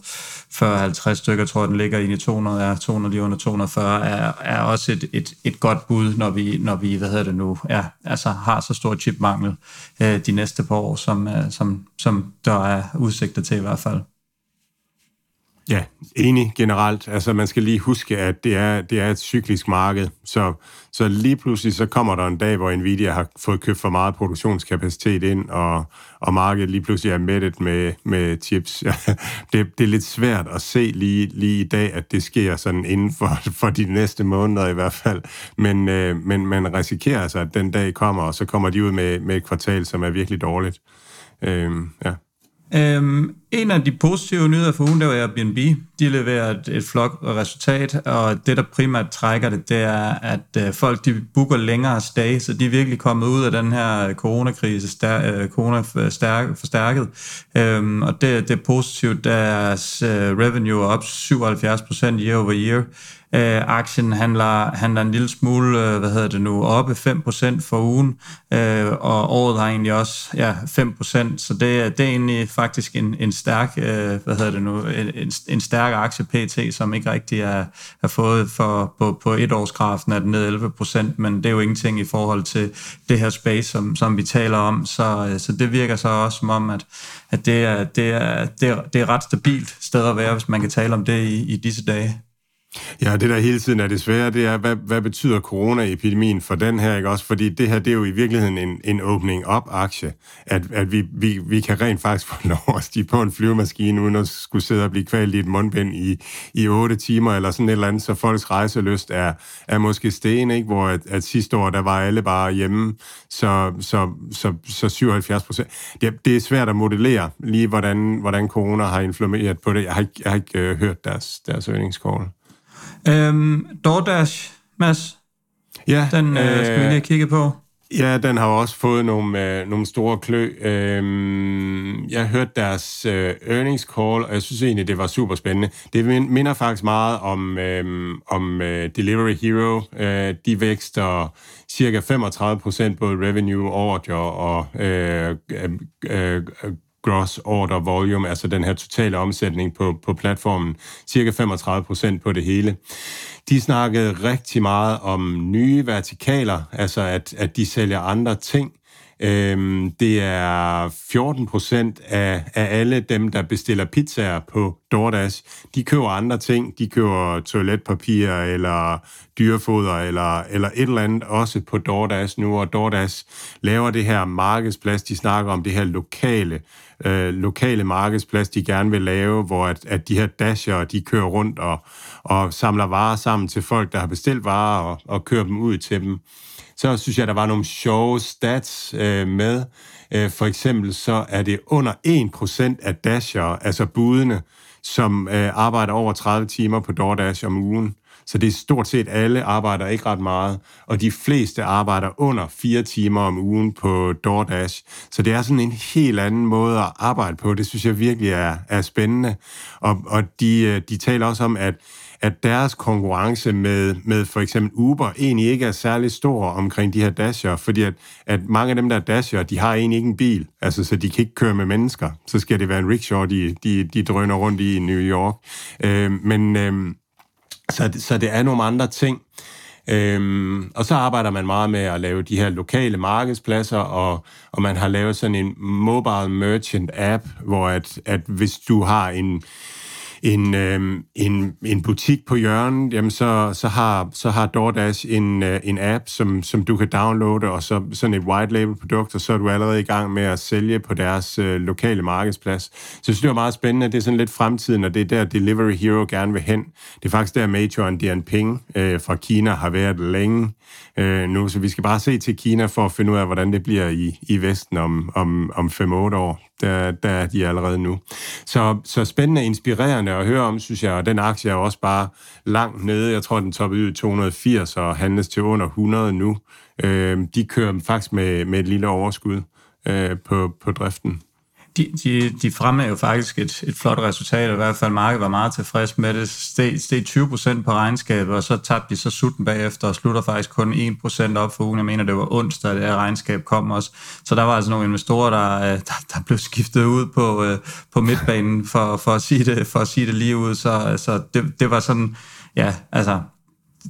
40-50 stykker, tror jeg, den ligger i 200, er 200 lige under 240, er, er også et, et, et godt bud, når vi, når vi, hvad hedder det nu, ja, altså har så stor chipmangel øh, de næste par år, som, øh, som, som der er udsigter til i hvert fald. Ja, enig generelt. Altså man skal lige huske, at det er, det er et cyklisk marked, så, så lige pludselig så kommer der en dag, hvor Nvidia har fået købt for meget produktionskapacitet ind, og, og markedet lige pludselig er mættet med, med chips. [LAUGHS] det, det er lidt svært at se lige, lige i dag, at det sker sådan inden for, [LAUGHS] for de næste måneder i hvert fald. Men, øh, men man risikerer altså, at den dag kommer, og så kommer de ud med, med et kvartal, som er virkelig dårligt. Øh, ja. Øhm, en af de positive nyheder for ugen, det var Airbnb. De leverer et, et flot resultat, og det, der primært trækker det, det er, at øh, folk de booker længere stay, så de er virkelig kommet ud af den her coronakrise stær, øh, corona stærk, forstærket. Øhm, og det, det er positivt. Deres øh, revenue er op 77% year over year. Øh, aktien handler, handler en lille smule, øh, hvad hedder det nu, oppe 5% for ugen, øh, og året har egentlig også ja, 5%, så det, det er egentlig faktisk en, en stærk, øh, hvad hedder det nu, en, en stærk aktie PT, som ikke rigtig er, er fået for, på, på et årskraften er den ned 11%, men det er jo ingenting i forhold til det her space, som, som vi taler om, så, øh, så det virker så også som om, at, at det, er, det, er, det, er, det er ret stabilt sted at være, hvis man kan tale om det i, i disse dage. Ja, det der hele tiden er det svære, det er, hvad, hvad betyder coronaepidemien for den her, ikke også? Fordi det her, det er jo i virkeligheden en, en opening up aktie at, at vi, vi, vi kan rent faktisk få [LAUGHS] lov at stige på en flyvemaskine, uden at skulle sidde og blive kvalt i et mundbind i, i 8 timer, eller sådan et eller andet, så folks rejseløst er, er måske sten, ikke? Hvor at, at sidste år, der var alle bare hjemme, så, så, så, så 77 procent. Det, det er svært at modellere lige, hvordan, hvordan corona har influeret på det. Jeg har ikke, jeg har ikke øh, hørt deres, deres øgningskål. Øhm, DoorDash, Mads, ja, den øh, skal vi lige kigge på. Ja, den har også fået nogle, øh, nogle store klø. Øhm, jeg hørte deres øh, earnings call, og jeg synes egentlig, det var super spændende. Det minder faktisk meget om, øh, om øh, Delivery Hero. Øh, de vækster cirka 35 procent både revenue, order og øh, øh, øh, gross order volume, altså den her totale omsætning på, på platformen, cirka 35 procent på det hele. De snakkede rigtig meget om nye vertikaler, altså at, at de sælger andre ting, Øhm, det er 14 procent af, af alle dem, der bestiller pizzaer på DoorDash. De køber andre ting. De køber toiletpapir eller dyrefoder eller, eller et eller andet også på DoorDash nu. Og DoorDash laver det her markedsplads. De snakker om det her lokale, øh, lokale markedsplads, de gerne vil lave, hvor at, at de her dasher, de kører rundt og, og samler varer sammen til folk, der har bestilt varer og, og kører dem ud til dem. Så synes jeg, der var nogle sjove stats øh, med. Øh, for eksempel så er det under 1% af dasher, altså budene, som øh, arbejder over 30 timer på DoorDash om ugen. Så det er stort set alle arbejder ikke ret meget, og de fleste arbejder under fire timer om ugen på DoorDash. Så det er sådan en helt anden måde at arbejde på. Det synes jeg virkelig er, er spændende. Og, og de, øh, de taler også om, at at deres konkurrence med, med for eksempel Uber egentlig ikke er særlig stor omkring de her dasher, fordi at, at mange af dem, der er dasher, de har egentlig ikke en bil, altså så de kan ikke køre med mennesker. Så skal det være en rickshaw, de, de, de drøner rundt i i New York. Øh, men øh, så, så det er nogle andre ting. Øhm, og så arbejder man meget med at lave de her lokale markedspladser, og, og man har lavet sådan en mobile merchant app, hvor at, at hvis du har en, en, øh, en, en butik på hjørnet, jamen så, så, har, så har DoorDash en, øh, en app, som, som du kan downloade, og så sådan et white label produkt, og så er du allerede i gang med at sælge på deres øh, lokale markedsplads. Så jeg synes, det var meget spændende. Det er sådan lidt fremtiden, og det er der Delivery Hero gerne vil hen. Det er faktisk der Majoren Dianping øh, fra Kina har været længe øh, nu, så vi skal bare se til Kina for at finde ud af, hvordan det bliver i, i Vesten om, om, om 5-8 år. Der, der er de allerede nu. Så, så spændende, og inspirerende at høre om, synes jeg, og den aktie er også bare langt nede. Jeg tror, den toppede ud i 280 og handles til under 100 nu. Øh, de kører faktisk med, med et lille overskud øh, på, på driften de, de, de fremmer jo faktisk et, et flot resultat, og i hvert fald markedet var meget tilfreds med det. Steg, steg 20 procent på regnskabet, og så tabte de så sutten bagefter, og slutter faktisk kun 1 procent op for ugen. Jeg mener, det var onsdag, det her regnskab kom også. Så der var altså nogle investorer, der, øh, der, der blev skiftet ud på, øh, på midtbanen, for, for, at sige det, for at sige det lige ud. Så altså, det, det var sådan, ja, altså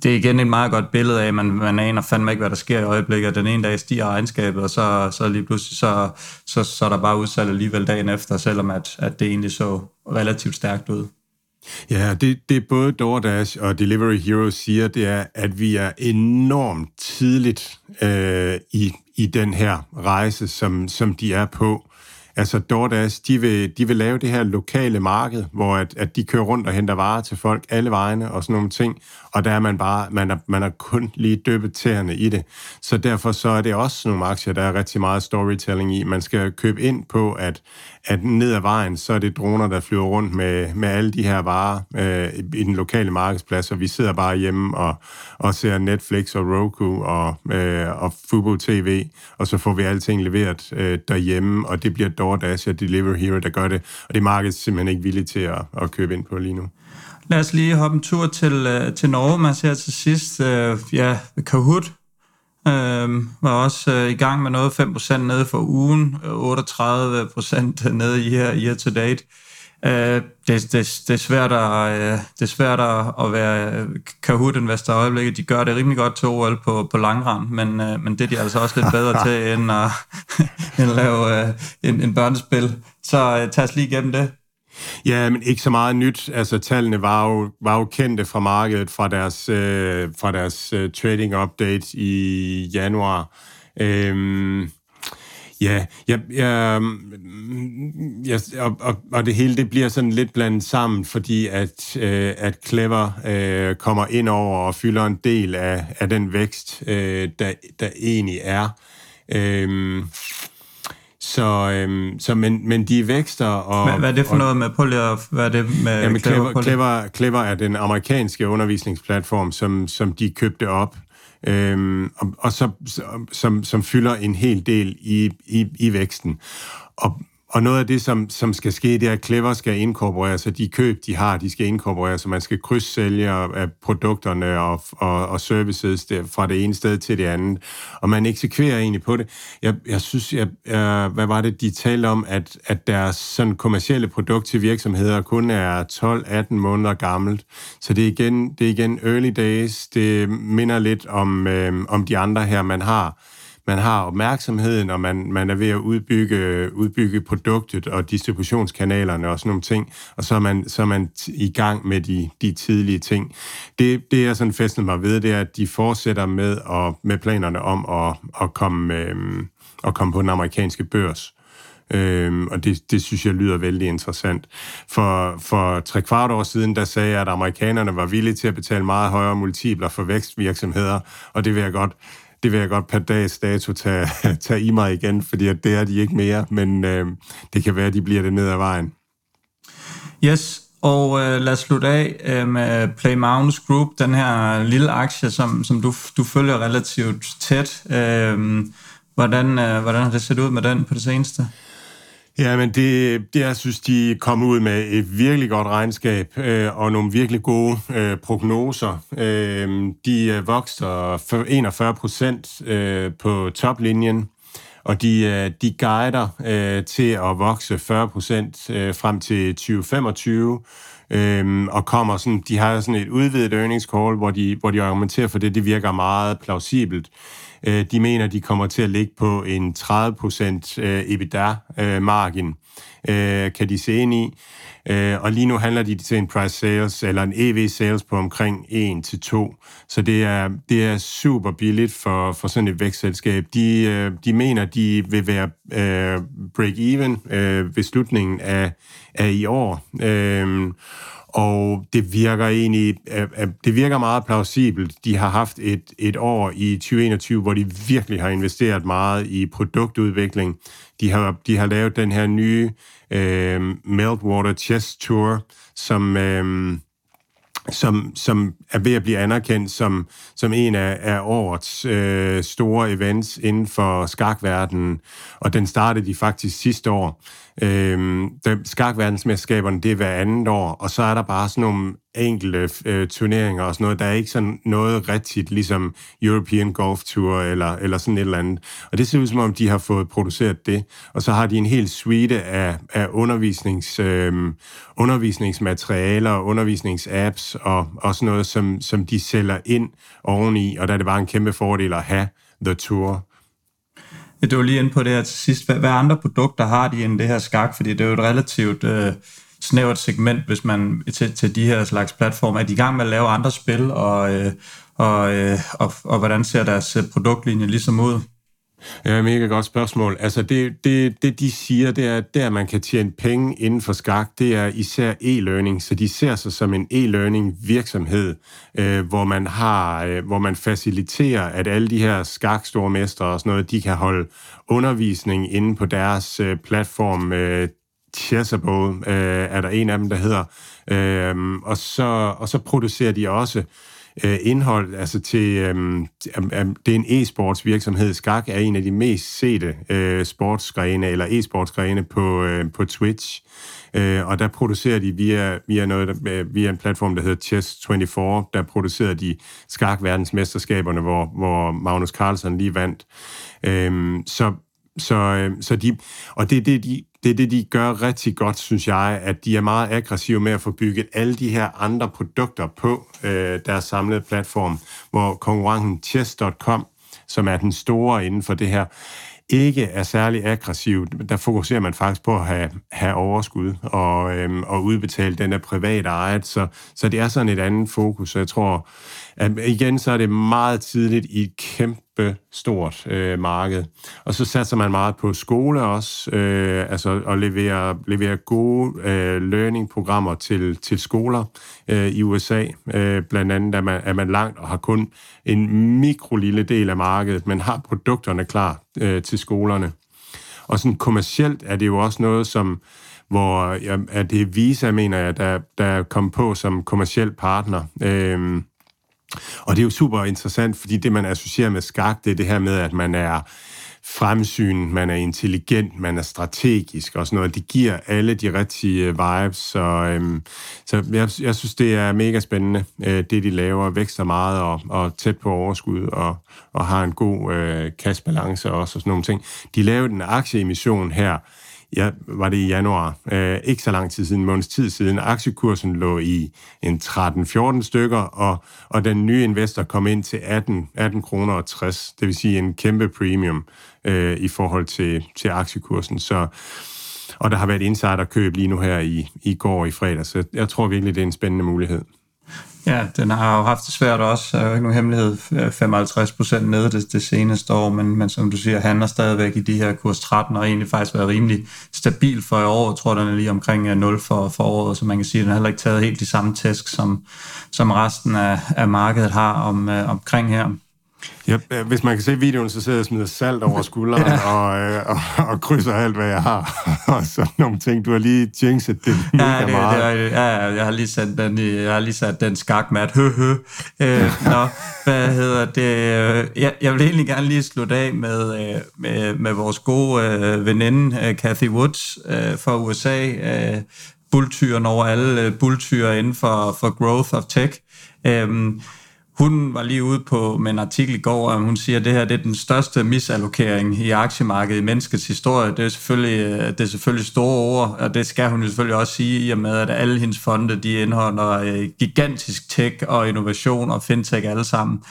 det er igen et meget godt billede af, at man, man aner fandme ikke, hvad der sker i øjeblikket. Den ene dag stiger regnskabet, og så, så lige pludselig så, så, så er der bare udsalg alligevel dagen efter, selvom at, at det egentlig så relativt stærkt ud. Ja, det, det både DoorDash og Delivery Hero siger, det er, at vi er enormt tidligt øh, i, i den her rejse, som, som de er på. Altså DoorDash, de vil, de vil lave det her lokale marked, hvor at, at de kører rundt og henter varer til folk alle vegne og sådan nogle ting, og der er man bare, man er, man er kun lige døbet tæerne i det. Så derfor så er det også nogle aktier, der er rigtig meget storytelling i. Man skal købe ind på, at, at ned ad vejen, så er det droner, der flyver rundt med, med alle de her varer øh, i den lokale markedsplads, og vi sidder bare hjemme og, og ser Netflix og Roku og, øh, og Fubo TV, og så får vi alting leveret øh, derhjemme, og det bliver DoorDash og Delivery Hero, der gør det, og det er markedet simpelthen ikke villigt til at, at købe ind på lige nu. Lad os lige hoppe en tur til, øh, til Norge. Man ser til sidst, øh, ja, Kahoot øh, var også øh, i gang med noget 5% nede for ugen, øh, 38% nede i year, year to date. Øh, det, det, det, er svært at, øh, det er svært at være Kahoot-investor i øjeblikket. De gør det rimelig godt til OL på, på langrand, men, øh, men det er de altså også lidt bedre til, [LAUGHS] end at, [LAUGHS] end at lave øh, en, en børnespil. Så øh, tag os lige igennem det. Ja, men ikke så meget nyt. Altså, tallene var jo, var jo kendte fra markedet fra deres, øh, fra deres uh, trading update i januar. Øhm, ja, ja, ja, ja og, og, og det hele det bliver sådan lidt blandet sammen, fordi at, øh, at Clever øh, kommer ind over og fylder en del af, af den vækst, øh, der, der egentlig er. Øhm, så, øhm, så men, men de vækster og... Hvad, hvad er det for og, noget med, lige at, hvad er det med jamen, Clever? Clever, Clever er den amerikanske undervisningsplatform, som, som de købte op, øhm, og, og så, som, som fylder en hel del i, i, i væksten. Og, og noget af det, som, som skal ske, det er, at Clever skal inkorporere, så de køb, de har, de skal inkorporere, så man skal krydssælge af produkterne og, og, og services der, fra det ene sted til det andet. Og man eksekverer egentlig på det. Jeg, jeg synes, jeg, øh, hvad var det, de talte om, at, at deres sådan kommercielle produkt til virksomheder kun er 12-18 måneder gammelt. Så det er igen, det er igen early days. Det minder lidt om, øh, om de andre her, man har man har opmærksomheden, og man, man er ved at udbygge, udbygge produktet og distributionskanalerne og sådan nogle ting, og så er man, så er man i gang med de, de tidlige ting. Det, det jeg sådan fæstnet mig ved, det er, at de fortsætter med, at, med planerne om at, at, komme, øh, at komme på den amerikanske børs. Øhm, og det, det synes jeg lyder vældig interessant. For, for tre kvart år siden, der sagde jeg, at amerikanerne var villige til at betale meget højere multipler for vækstvirksomheder, og det vil jeg godt det vil jeg godt per dags dato tage, [LAUGHS] tage i mig igen, fordi at det er de ikke mere, men øh, det kan være, at de bliver det ned ad vejen. Yes, og øh, lad os slutte af øh, med Play Mountains Group, den her lille aktie, som, som du, du følger relativt tæt. Øh, hvordan, øh, hvordan har det set ud med den på det seneste? Ja, men det, det jeg synes, de kom ud med et virkelig godt regnskab øh, og nogle virkelig gode øh, prognoser. Øh, de øh, vokser 41 procent øh, på toplinjen, og de, øh, de guider øh, til at vokse 40 procent øh, frem til 2025. Øhm, og kommer sådan, de har sådan et udvidet earnings call, hvor de, hvor de argumenterer for det, det virker meget plausibelt. Øh, de mener, de kommer til at ligge på en 30% øh, EBITDA-margin, øh, kan de se ind i. Og lige nu handler de til en price sales, eller en EV sales på omkring 1-2. Så det er, det er super billigt for, for sådan et vækstselskab. De, de mener, de vil være break-even ved slutningen af, af i år. Og det virker egentlig, øh, øh, det virker meget plausibelt. De har haft et, et år i 2021, hvor de virkelig har investeret meget i produktudvikling. De har, de har lavet den her nye øh, Meltwater Chess Tour, som, øh, som, som er ved at blive anerkendt som, som en af, af årets øh, store events inden for skakverdenen. Og den startede de faktisk sidste år. Øh, skakverdensmesterskaberne, det er hver andet år, og så er der bare sådan nogle enkelte øh, turneringer og sådan noget. Der er ikke sådan noget rigtigt, ligesom European Golf Tour eller, eller sådan et eller andet. Og det ser ud som om, de har fået produceret det. Og så har de en hel suite af, af undervisnings, øh, undervisningsmaterialer, undervisningsapps og, og sådan noget, som, som de sælger ind oveni. Og der er det bare en kæmpe fordel at have The Tour. Ja, det var lige inde på det her til sidst. Hvad, hvad andre produkter har de end det her skak? Fordi det er jo et relativt øh, snævert segment, hvis man til, til de her slags platforme. Er de i gang med at lave andre spil, og, øh, og, øh, og, og hvordan ser deres øh, produktlinje ligesom ud? Ja, mega godt spørgsmål. Altså det, det, det de siger, det er, der man kan tjene penge inden for skak, det er især e-learning. Så de ser sig som en e-learning virksomhed, øh, hvor man har, øh, hvor man faciliterer, at alle de her skakstormestre og sådan noget, de kan holde undervisning inde på deres øh, platform. Øh, Chessable øh, er der en af dem, der hedder. Øh, og, så, og så producerer de også øh, indhold, altså til, øh, det er en e-sports virksomhed. Skak er en af de mest sete øh, sportsgrene, eller e-sportsgrene på, øh, på Twitch. Øh, og der producerer de via, via, noget, øh, via en platform, der hedder Chess24, der producerer de skak verdensmesterskaberne, hvor, hvor Magnus Carlsen lige vandt. Øh, så så, øh, så de, og det er det, de, det er det, de gør rigtig godt, synes jeg, at de er meget aggressive med at få bygget alle de her andre produkter på øh, deres samlede platform, hvor konkurrenten chess.com, som er den store inden for det her, ikke er særlig aggressiv. Der fokuserer man faktisk på at have, have overskud og, øhm, og udbetale den er privat ejet, så, så det er sådan et andet fokus. Så jeg tror, at igen, så er det meget tidligt i et kæmpe stort øh, marked. Og så satser man meget på skole også, øh, altså at levere, levere gode øh, learning-programmer til, til skoler øh, i USA. Øh, blandt andet er man, er man langt og har kun en mikrolille del af markedet, men har produkterne klar øh, til skolerne. Og sådan kommercielt er det jo også noget, som hvor ja, at det er Visa, mener jeg, der, der kom på som kommersiel partner. Øh, og det er jo super interessant, fordi det, man associerer med skak, det er det her med, at man er fremsyn, man er intelligent, man er strategisk og sådan noget. Det giver alle de rigtige vibes, så, øhm, så jeg, jeg synes, det er mega spændende, øh, det de laver, vækster meget og, og tæt på overskud og, og har en god øh, kassebalance også og sådan nogle ting. De lavede en aktieemission her, ja, var det i januar, øh, ikke så lang tid siden, en måneds tid siden, aktiekursen lå i en 13-14 stykker, og, og den nye investor kom ind til 18, 18 kroner og 60, det vil sige en kæmpe premium øh, i forhold til, til aktiekursen. Så, og der har været insiderkøb lige nu her i, i går og i fredag, så jeg tror virkelig, det er en spændende mulighed. Ja, den har jo haft det svært også. Der er jo ikke nogen hemmelighed. Øh, 55 procent nede det, det seneste år, men, men som du siger, handler stadigvæk i de her kurs 13, og egentlig faktisk været rimelig stabil for i år. Jeg tror, den er lige omkring øh, 0 for, for året, så man kan sige, at den har heller ikke taget helt de samme tæsk, som, som resten af, af markedet har om, øh, omkring her. Ja, hvis man kan se videoen, så sidder jeg og smider salt over [LAUGHS] skulderen ja. og, øh, og, og krydser alt, hvad jeg har. [LAUGHS] og sådan nogle ting. Du har lige jinxet det mega ja, det, meget. Det, ja, jeg har lige sat den, i, jeg har lige sat den skakmat. Hø, hø. Øh, nå, hvad hedder det? Jeg, jeg vil egentlig gerne lige slutte af med, øh, med, med vores gode øh, veninde, Kathy Woods øh, fra USA. Øh, bulltyren over alle bulltyre inden for, for growth of tech. Øh, hun var lige ude på med en artikel i går, og hun siger, at det her det er den største misallokering i aktiemarkedet i menneskets historie. Det er selvfølgelig, øh, det er selvfølgelig store ord, og det skal hun jo selvfølgelig også sige, i og med, at alle hendes fonde de indeholder øh, gigantisk tech og innovation og fintech alle sammen.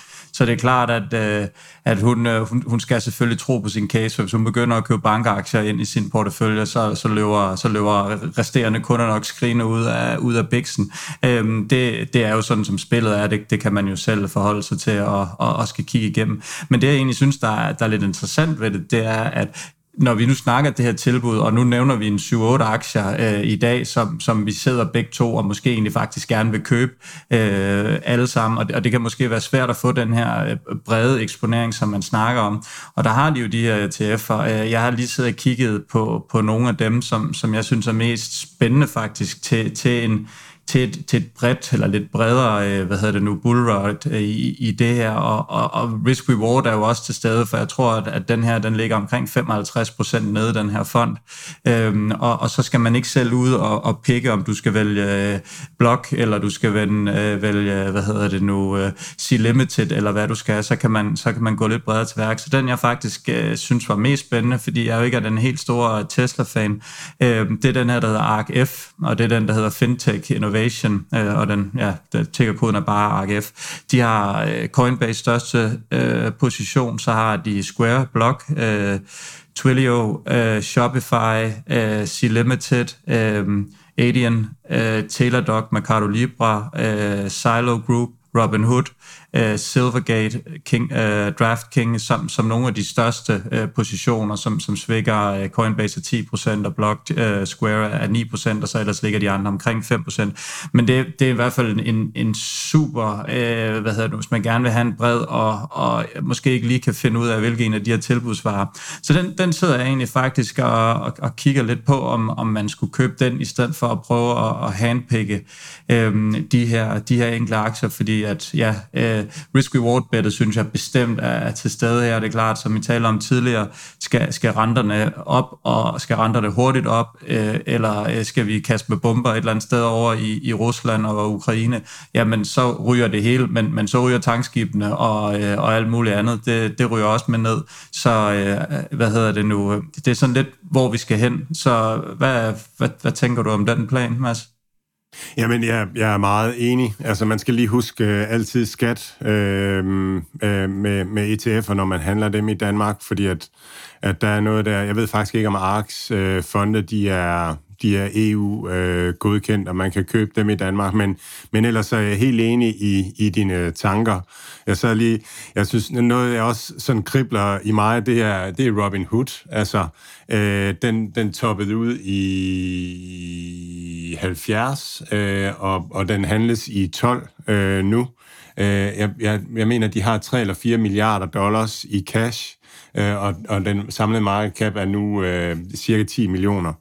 Så det er klart, at, øh, at hun, øh, hun, hun skal selvfølgelig tro på sin case. Hvis hun begynder at købe bankaktier ind i sin portefølje, så, så, løber, så løber resterende kunder nok skrigende ud af, ud af biksen. Øhm, det, det er jo sådan, som spillet er. Det, det kan man jo selv forholde sig til og, og, og skal kigge igennem. Men det, jeg egentlig synes, der er, der er lidt interessant ved det, det er, at når vi nu snakker det her tilbud, og nu nævner vi en 7-8 aktier øh, i dag, som, som vi sidder begge to og måske egentlig faktisk gerne vil købe øh, alle sammen, og det, og det kan måske være svært at få den her øh, brede eksponering, som man snakker om. Og der har de jo de her ETF'er. Øh, jeg har lige siddet og kigget på, på nogle af dem, som, som jeg synes er mest spændende faktisk til, til en til et, til et bredt, eller lidt bredere, øh, hvad hedder det nu, bullride øh, i, i det her, og, og, og risk-reward er jo også til stede, for jeg tror, at, at den her, den ligger omkring 55% nede, den her fond, øhm, og, og så skal man ikke selv ud og, og pikke, om du skal vælge øh, blok, eller du skal vælge, øh, vælge hvad hedder det nu, øh, C-limited, eller hvad du skal, så kan man, så kan man gå lidt bredere til værk. Så den, jeg faktisk øh, synes var mest spændende, fordi jeg jo ikke er den helt store Tesla-fan, øh, det er den her, der hedder ARK-F, og det er den, der hedder Fintech Innovation Innovation, øh, og den, ja, den koden er bare ARKF. De har øh, Coinbase største øh, position, så har de Square, Block, øh, Twilio, øh, Shopify, øh, C-Limited, øh, Adyen, øh, Teladoc, Mercado Libre, øh, Silo Group, Robinhood, uh, Silvergate, King, øh, Draft DraftKings som, som nogle af de største øh, positioner, som, som svækker Coinbase af 10% og Block Square af 9%, og så ellers ligger de andre omkring 5%. Men det, det er i hvert fald en, en super, uh, hvad hedder det, hvis man gerne vil have en bred, og, og måske ikke lige kan finde ud af, hvilken af de her tilbudsvarer. Så den, den sidder jeg egentlig faktisk og, og, og kigger lidt på, om, om man skulle købe den, i stedet for at prøve at, at handpikke um, øhm, de, her, de her enkle aktier, fordi at, ja, Øh, uh, risk-reward-bettet synes jeg bestemt er til stede her. Det er klart, som vi talte om tidligere, skal, skal renterne op, og skal renterne hurtigt op, øh, eller øh, skal vi kaste med bomber et eller andet sted over i, i Rusland og Ukraine, jamen så ryger det hele, men, men så ryger tankskibene og, øh, og alt muligt andet, det, det ryger også med ned. Så øh, hvad hedder det nu? Det er sådan lidt, hvor vi skal hen. Så hvad, hvad, hvad tænker du om den plan, Mads? Jamen, jeg, jeg er meget enig. Altså, man skal lige huske øh, altid skat øh, øh, med, med ETF'er, når man handler dem i Danmark, fordi at, at der er noget der... Jeg ved faktisk ikke, om ARKs øh, fonde, de er, de er EU-godkendt, øh, og man kan købe dem i Danmark, men, men ellers er jeg helt enig i, i dine øh, tanker. Jeg så lige, jeg synes, noget jeg også sådan kribler i mig, det er, det er Robin Hood. Altså, øh, den, den toppede ud i 70, øh, og, og den handles i 12 øh, nu. Øh, jeg, jeg, jeg mener, de har 3 eller 4 milliarder dollars i cash, øh, og, og den samlede market cap er nu øh, cirka 10 millioner.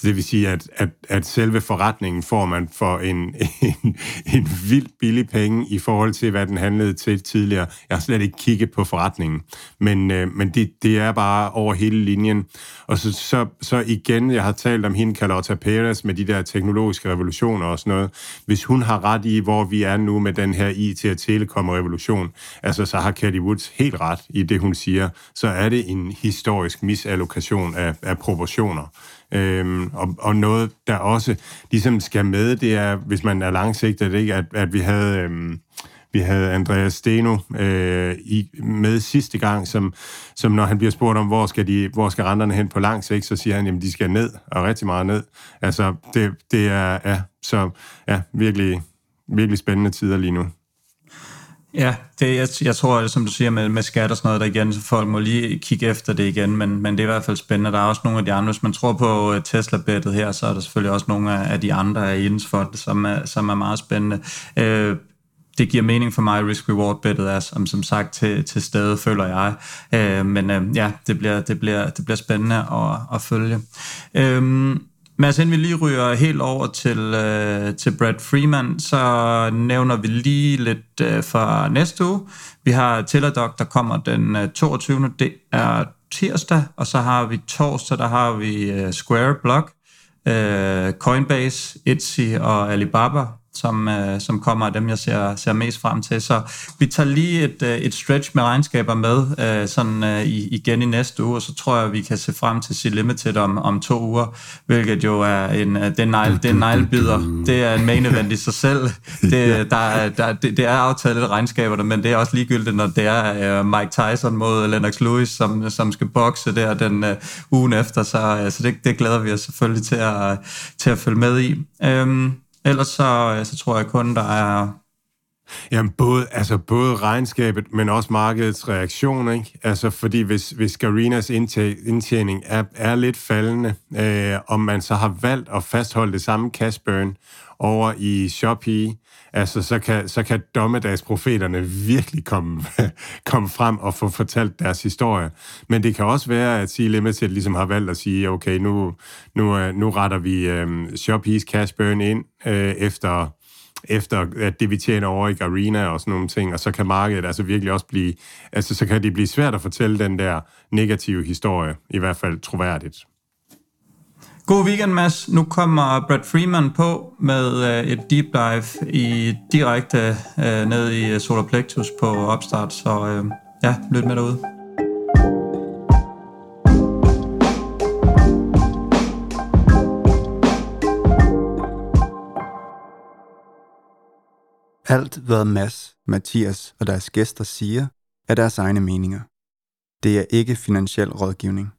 Så det vil sige, at, at, at selve forretningen får man for en, en, en vildt billig penge i forhold til, hvad den handlede til tidligere. Jeg har slet ikke kigget på forretningen, men, øh, men det, det er bare over hele linjen. Og så, så, så igen, jeg har talt om hende, Carlotta Perez, med de der teknologiske revolutioner og sådan noget. Hvis hun har ret i, hvor vi er nu med den her IT- og telekom-revolution, altså så har Katie Woods helt ret i det, hun siger, så er det en historisk misallokation af, af proportioner. Øhm, og, og noget, der også ligesom skal med, det er, hvis man er langsigtet, ikke, at, at vi havde... Øhm, vi havde Andreas Steno øh, i, med sidste gang, som, som når han bliver spurgt om, hvor skal, de, hvor skal renterne hen på lang sigt, så siger han, at de skal ned, og rigtig meget ned. Altså, det, det er ja, så, ja, virkelig, virkelig spændende tider lige nu. Ja, det, jeg, jeg tror, som du siger med, med skat og sådan noget der igen, så folk må lige kigge efter det igen, men, men det er i hvert fald spændende. Der er også nogle af de andre, hvis man tror på øh, Tesla-bettet her, så er der selvfølgelig også nogle af, af de andre af Jens Fond, som er, som er meget spændende. Øh, det giver mening for mig, risk-reward-bettet er som, som sagt til, til stede, føler jeg. Øh, men øh, ja, det bliver, det, bliver, det bliver spændende at, at følge. Øh, Mads, inden vi lige ryger helt over til, øh, til Brad Freeman, så nævner vi lige lidt øh, fra næste uge. Vi har Teladoc, der kommer den øh, 22. Det er tirsdag, og så har vi torsdag, der har vi øh, Square Block, øh, Coinbase, Etsy og Alibaba som, øh, som kommer af dem, jeg ser, ser mest frem til. Så vi tager lige et, øh, et stretch med regnskaber med øh, sådan øh, igen i næste uge, og så tror jeg, vi kan se frem til C Limited om, om to uger, hvilket jo er en, øh, den negl, det er en neglebider. Det er en main event i sig selv. [LAUGHS] Det, der, er, der, det, det er aftalt lidt regnskaber, men det er også ligegyldigt, når det er øh, Mike Tyson mod Lennox Lewis, som, som skal bokse der den øh, ugen efter, så, øh, så det, det glæder vi os selvfølgelig til at, til at følge med i. Øhm, Ellers så, øh, så tror jeg kun, der er... Jamen, både, altså både regnskabet, men også markedets reaktion, ikke? Altså, fordi hvis, hvis Garinas indtjening er, er lidt faldende, øh, om man så har valgt at fastholde det samme cash burn over i Shopee, altså, så kan, så kan dommedagsprofeterne virkelig komme, [LAUGHS] komme frem og få fortalt deres historie. Men det kan også være, at Sea Limited ligesom har valgt at sige, okay, nu, nu, øh, nu retter vi øhm, Shopee's cash burn ind øh, efter efter at det vi tjener over i Garena og sådan nogle ting, og så kan markedet altså virkelig også blive, altså så kan det blive svært at fortælle den der negative historie, i hvert fald troværdigt. God weekend, Mads. Nu kommer Brad Freeman på med øh, et deep dive i direkte øh, ned i øh, Solar Plexus på opstart, så øh, ja, lyt med derude. Alt, hvad Mads, Mathias og deres gæster siger, er deres egne meninger. Det er ikke finansiel rådgivning.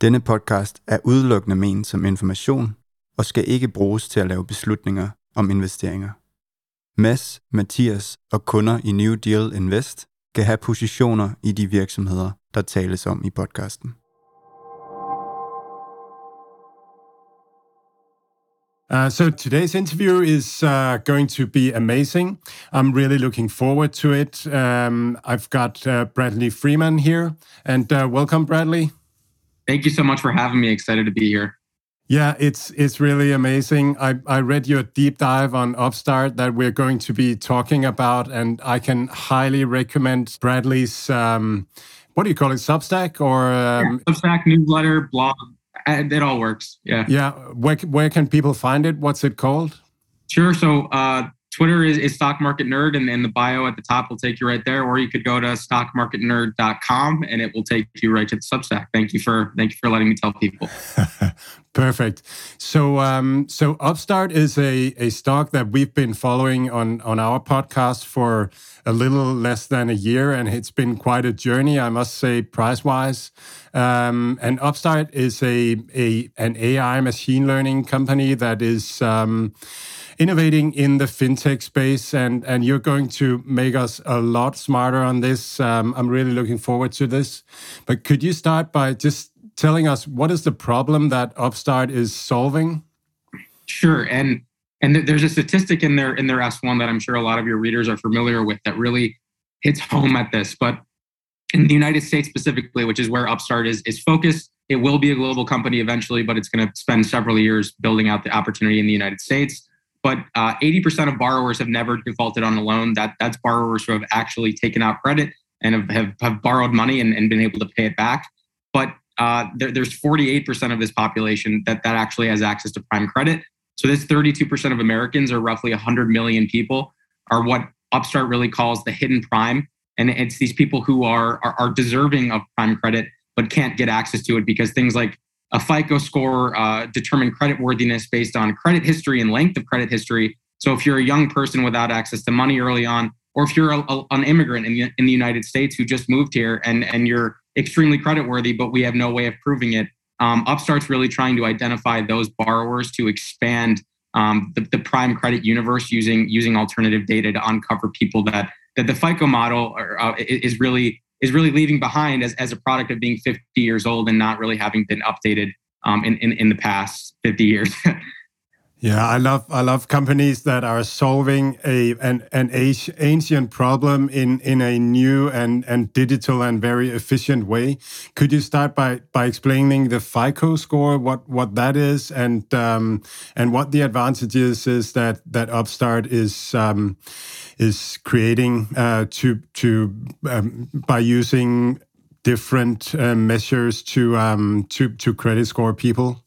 Denne podcast er udelukkende ment som information og skal ikke bruges til at lave beslutninger om investeringer. Mads, Mathias og kunder i New Deal Invest kan have positioner i de virksomheder, der tales om i podcasten. Uh, so today's interview is uh, going to be amazing. I'm really looking forward to it. Um, I've got uh, Bradley Freeman here, and uh, welcome, Bradley. Thank you so much for having me. Excited to be here. Yeah, it's it's really amazing. I, I read your deep dive on Upstart that we're going to be talking about, and I can highly recommend Bradley's um, what do you call it, Substack or um, yeah, Substack newsletter, blog. It all works. Yeah. Yeah. Where where can people find it? What's it called? Sure. So uh, Twitter is, is Stock Market Nerd, and, and the bio at the top will take you right there. Or you could go to stockmarketnerd.com, and it will take you right to the Substack. Thank you for thank you for letting me tell people. [LAUGHS] Perfect. So, um, so Upstart is a, a stock that we've been following on on our podcast for a little less than a year, and it's been quite a journey, I must say, price wise. Um, and Upstart is a, a an AI machine learning company that is. Um, innovating in the fintech space, and and you're going to make us a lot smarter on this. Um, I'm really looking forward to this. But could you start by just telling us what is the problem that Upstart is solving? Sure, and and there's a statistic in there in their S1 that I'm sure a lot of your readers are familiar with that really hits home at this. But in the United States specifically, which is where Upstart is, is focused. It will be a global company eventually, but it's going to spend several years building out the opportunity in the United States. But uh, 80% of borrowers have never defaulted on a loan. That that's borrowers who have actually taken out credit and have, have, have borrowed money and, and been able to pay it back. But uh, there, there's 48% of this population that, that actually has access to prime credit. So this 32% of Americans, or roughly 100 million people, are what Upstart really calls the hidden prime. And it's these people who are, are, are deserving of prime credit but can't get access to it because things like a FICO score uh, determine credit worthiness based on credit history and length of credit history. So if you're a young person without access to money early on, or if you're a, a, an immigrant in the, in the United States who just moved here and, and you're extremely creditworthy, but we have no way of proving it, um, Upstart's really trying to identify those borrowers to expand um, the, the, prime credit universe using using alternative data to uncover people that that the FICO model are, uh, is really is really leaving behind as, as a product of being 50 years old and not really having been updated um, in, in in the past 50 years. [LAUGHS] Yeah, I love I love companies that are solving a an, an ancient problem in, in a new and, and digital and very efficient way. Could you start by, by explaining the FICO score, what, what that is, and um, and what the advantages is that that Upstart is um, is creating uh, to to um, by using different uh, measures to um, to to credit score people?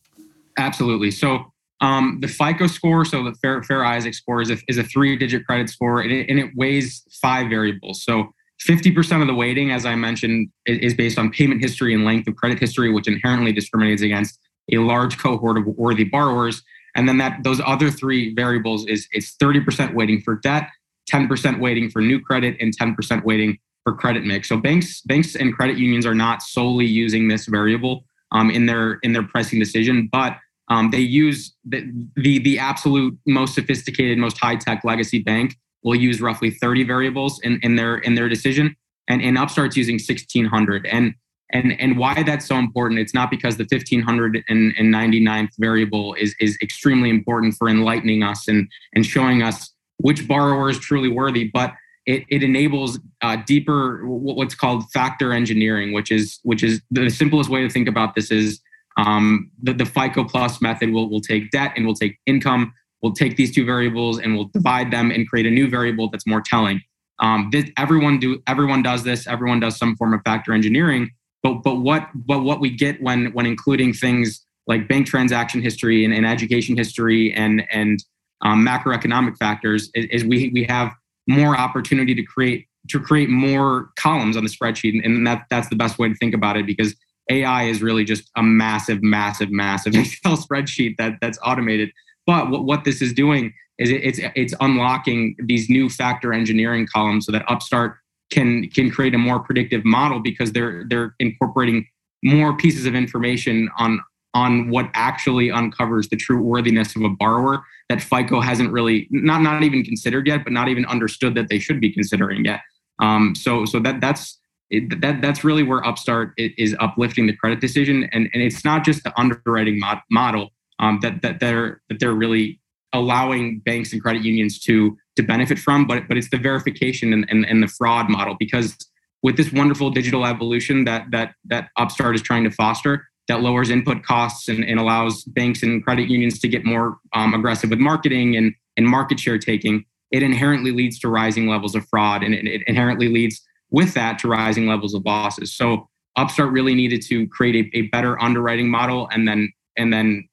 Absolutely. So um, the FICO score, so the Fair, Fair Isaac score, is a, is a three digit credit score and it, and it weighs five variables. So 50% of the weighting, as I mentioned, is based on payment history and length of credit history, which inherently discriminates against a large cohort of worthy borrowers. And then that those other three variables is it's 30% weighting for debt, 10% weighting for new credit, and 10% weighting for credit mix. So banks, banks and credit unions are not solely using this variable um, in their in their pricing decision, but um, they use the, the, the absolute most sophisticated, most high tech legacy bank will use roughly 30 variables in, in their in their decision, and, and Upstart's using 1600. And and and why that's so important? It's not because the 1599th variable is is extremely important for enlightening us and and showing us which borrower is truly worthy, but it, it enables uh, deeper what's called factor engineering, which is which is the simplest way to think about this is um, the, the FICO plus method will, will take debt and will take income. We'll take these two variables and we'll divide them and create a new variable that's more telling. Um, this, everyone do everyone does this. Everyone does some form of factor engineering. But but what but what we get when when including things like bank transaction history and, and education history and and um, macroeconomic factors is, is, we we have more opportunity to create to create more columns on the spreadsheet, and that that's the best way to think about it because AI is really just a massive, massive, massive [LAUGHS] Excel spreadsheet that that's automated. But what, what this is doing is it, it's it's unlocking these new factor engineering columns so that Upstart can can create a more predictive model because they're they're incorporating more pieces of information on on what actually uncovers the true worthiness of a borrower that FICO hasn't really not not even considered yet, but not even understood that they should be considering yet. Um, so so that that's it, that that's really where Upstart is uplifting the credit decision, and and it's not just the underwriting mod, model um, that that they're that they're really allowing banks and credit unions to to benefit from, but but it's the verification and, and, and the fraud model because with this wonderful digital evolution that that that Upstart is trying to foster, that lowers input costs and, and allows banks and credit unions to get more um, aggressive with marketing and and market share taking. It inherently leads to rising levels of fraud, and it, it inherently leads with that to rising levels of losses. So Upstart really needed to create a, a better underwriting model and then and then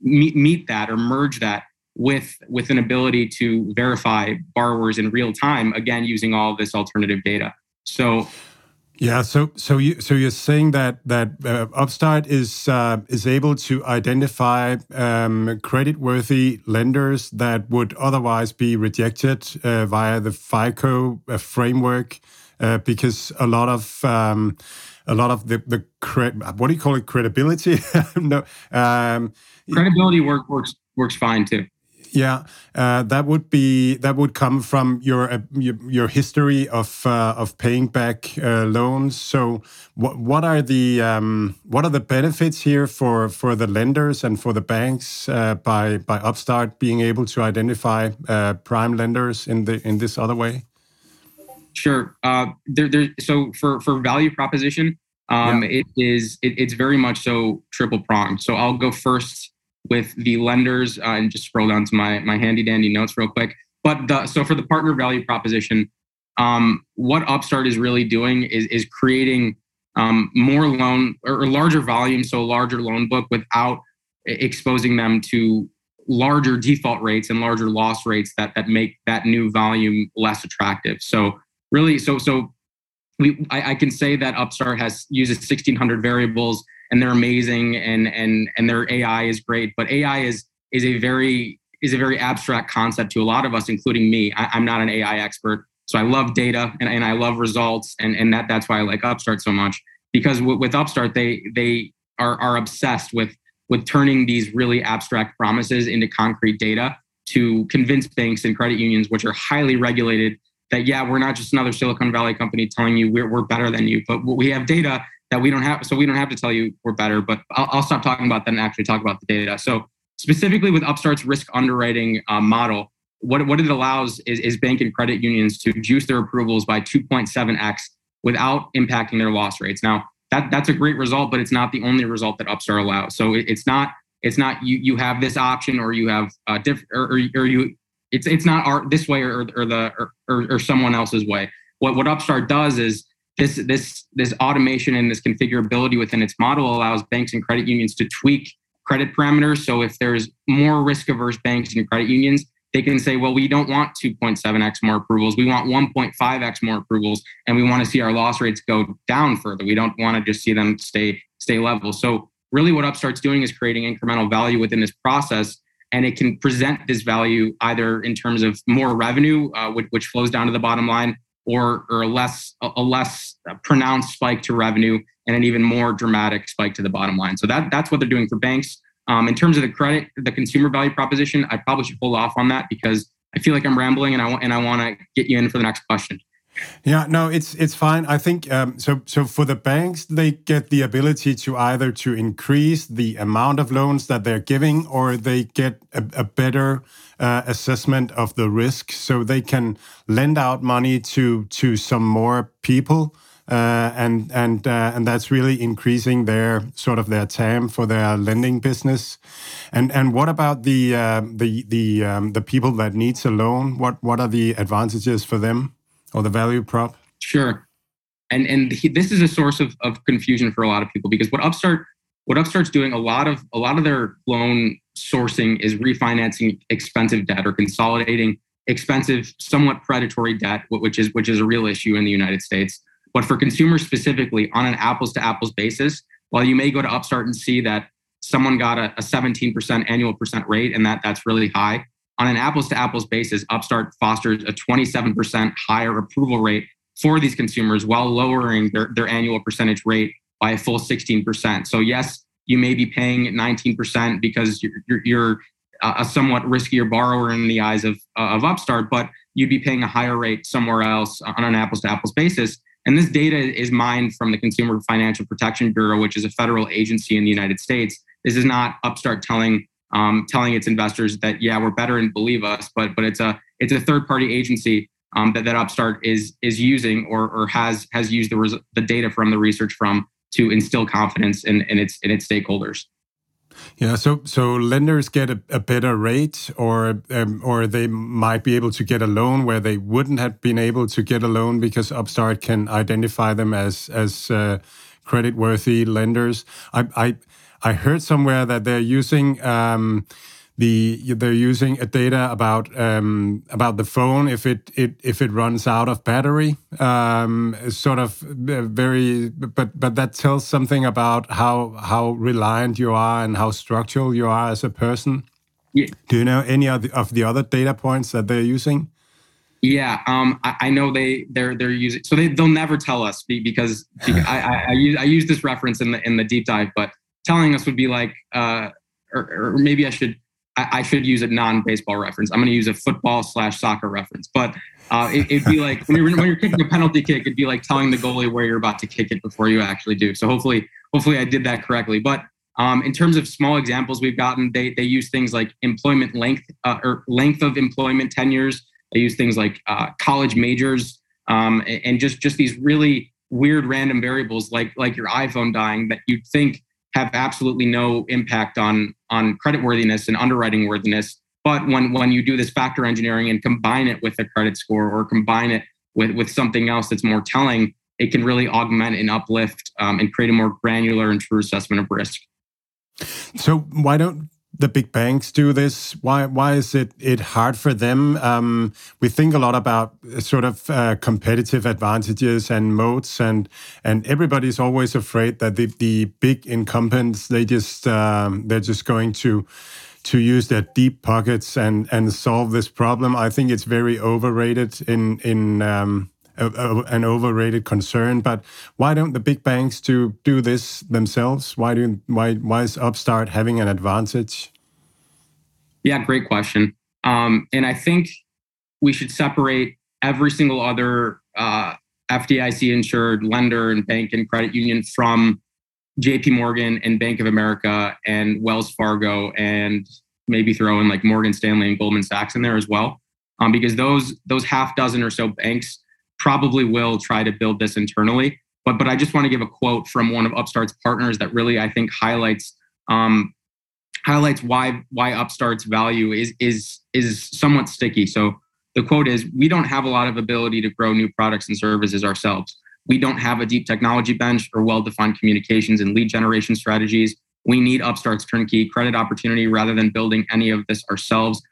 meet, meet that or merge that with with an ability to verify borrowers in real time again using all this alternative data. So yeah, so so you so you're saying that that uh, Upstart is uh, is able to identify um, credit-worthy lenders that would otherwise be rejected uh, via the FICO uh, framework uh, because a lot of um, a lot of the the cre- what do you call it credibility? [LAUGHS] no, um, credibility work works works fine too. Yeah, uh, that would be that would come from your uh, your, your, history of uh, of paying back uh, loans. So, what what are the um, what are the benefits here for for the lenders and for the banks uh, by by Upstart being able to identify uh, prime lenders in the in this other way? Sure. Uh, there, there. So for for value proposition, um, yeah. it is it, it's very much so triple pronged. So I'll go first with the lenders uh, and just scroll down to my my handy dandy notes real quick. But the, so for the partner value proposition, um, what Upstart is really doing is is creating um, more loan or larger volume, so larger loan book without exposing them to larger default rates and larger loss rates that that make that new volume less attractive. So really, so so we I, I can say that Upstart has uses 1600 variables and they're amazing and and and their AI is great, but AI is is a very is a very abstract concept to a lot of us, including me. I, am not an AI expert, so I love data and, and I love results, and and that that's why I like Upstart so much because w- with Upstart they they are are obsessed with with turning these really abstract promises into concrete data to convince banks and credit unions, which are highly regulated, that yeah, we're not just another Silicon Valley company telling you we're, we're better than you, but we have data that we don't have. So we don't have to tell you we're better, but I'll, I'll stop talking about that and actually talk about the data. So specifically with Upstart's risk underwriting uh, model, what, what it allows is, is bank and credit unions to juice their approvals by 2.7x without impacting their loss rates. Now, that that's a great result, but it's not the only result that Upstart allows. So it, it's not it's not you you have this option or you have uh, diff or, or, or you it's it's not our this way or or the or, or, or someone else's way. What what Upstart does is this this this automation and this configurability within its model allows banks and credit unions to tweak credit parameters. So if there's more risk averse banks and credit unions, they can say, well, we don't want 2.7x more approvals. We want 1.5x more approvals, and we want to see our loss rates go down further. We don't want to just see them stay stay level. So really, what Upstart's doing is creating incremental value within this process, and it can present this value either in terms of more revenue, uh, which, which, flows down to the bottom line, or or a less a less pronounced spike to revenue, and an even more dramatic spike to the bottom line. So that that's what they're doing for banks. Um, in terms of the credit, the consumer value proposition, I probably should hold off on that because I feel like I'm rambling and I want and I want to get you in for the next question. Yeah, no, it's it's fine. I think um, so. So for the banks, they get the ability to either to increase the amount of loans that they're giving, or they get a, a better uh, assessment of the risk, so they can lend out money to to some more people uh, and and uh, and that's really increasing their sort of their TAM for their lending business. And and what about the uh, the the um, the people that needs a loan? What what are the advantages for them or the value prop? Sure. And and he, this is a source of, of confusion for a lot of people because what Upstart what Upstart's doing a lot of a lot of their loan sourcing is refinancing expensive debt or consolidating expensive, somewhat predatory debt, which is which is a real issue in the United States. But for consumers specifically, on an apples to apples basis, while you may go to Upstart and see that someone got a, a 17% annual percent rate and that that's really high, on an apples to apples basis, Upstart fosters a 27% higher approval rate for these consumers while lowering their, their annual percentage rate by a full 16%. So, yes, you may be paying 19% because you're, you're, you're a somewhat riskier borrower in the eyes of, uh, of Upstart, but you'd be paying a higher rate somewhere else on an apples to apples basis. And this data is mined from the Consumer Financial Protection Bureau, which is a federal agency in the United States. This is not Upstart telling um, telling its investors that yeah we're better and believe us, but but it's a it's a third party agency um, that that Upstart is is using or or has has used the res- the data from the research from to instill confidence in, in its in its stakeholders. Yeah, so so lenders get a, a better rate, or um, or they might be able to get a loan where they wouldn't have been able to get a loan because Upstart can identify them as as uh, credit worthy lenders. I, I I heard somewhere that they're using. Um, the they're using a data about um, about the phone if it, it if it runs out of battery um, sort of uh, very but but that tells something about how how reliant you are and how structural you are as a person yeah. do you know any of the, of the other data points that they're using yeah, um, I, I, know they they're they're using so they they'll never tell us because, because I, I, I, use I use this reference in the in the deep dive, but telling us would be like uh, or, or maybe I should I, I should use a non-baseball reference. I'm going to use a football slash soccer reference. But uh, it, would be like when you're when you're kicking a penalty kick, it'd be like telling the goalie where you're about to kick it before you actually do. So hopefully, hopefully I did that correctly. But um, in terms of small examples we've gotten, they they use things like employment length uh, or length of employment tenures. They use things like uh, college majors. um, and, just just these really weird random variables like like your iPhone dying that you'd think have absolutely no impact on on credit worthiness and underwriting worthiness. But when when you do this factor engineering and combine it with a credit score or combine it with with something else that's more telling, it can really augment and uplift um, and create a more granular and true assessment of risk. So why don't the big banks do this? Why why is it it hard for them? Um, we think a lot about sort of uh, competitive advantages and moats, and and everybody's always afraid that the the big incumbents they just um, they're just going to to use their deep pockets and and solve this problem. I think it's very overrated in in um, a, a, an overrated concern. But why don't the big banks do do this themselves? Why do why why is Upstart having an advantage? Yeah, great question. Um, and I think we should separate every single other uh, FDIC insured lender and bank and credit union from JP Morgan and Bank of America and Wells Fargo and maybe throw in like Morgan Stanley and Goldman Sachs in there as well. Um, because those those half dozen or so banks probably will try to build this internally. But but I just want to give a quote from one of Upstart's partners that really I think highlights um, highlights why why Upstart's value is is is somewhat sticky. So the quote is, "We don't have a lot of ability to grow new products and services ourselves. We don't have a deep technology bench or well-defined communications and lead generation strategies. We need Upstart's turnkey credit opportunity rather than building any of this ourselves.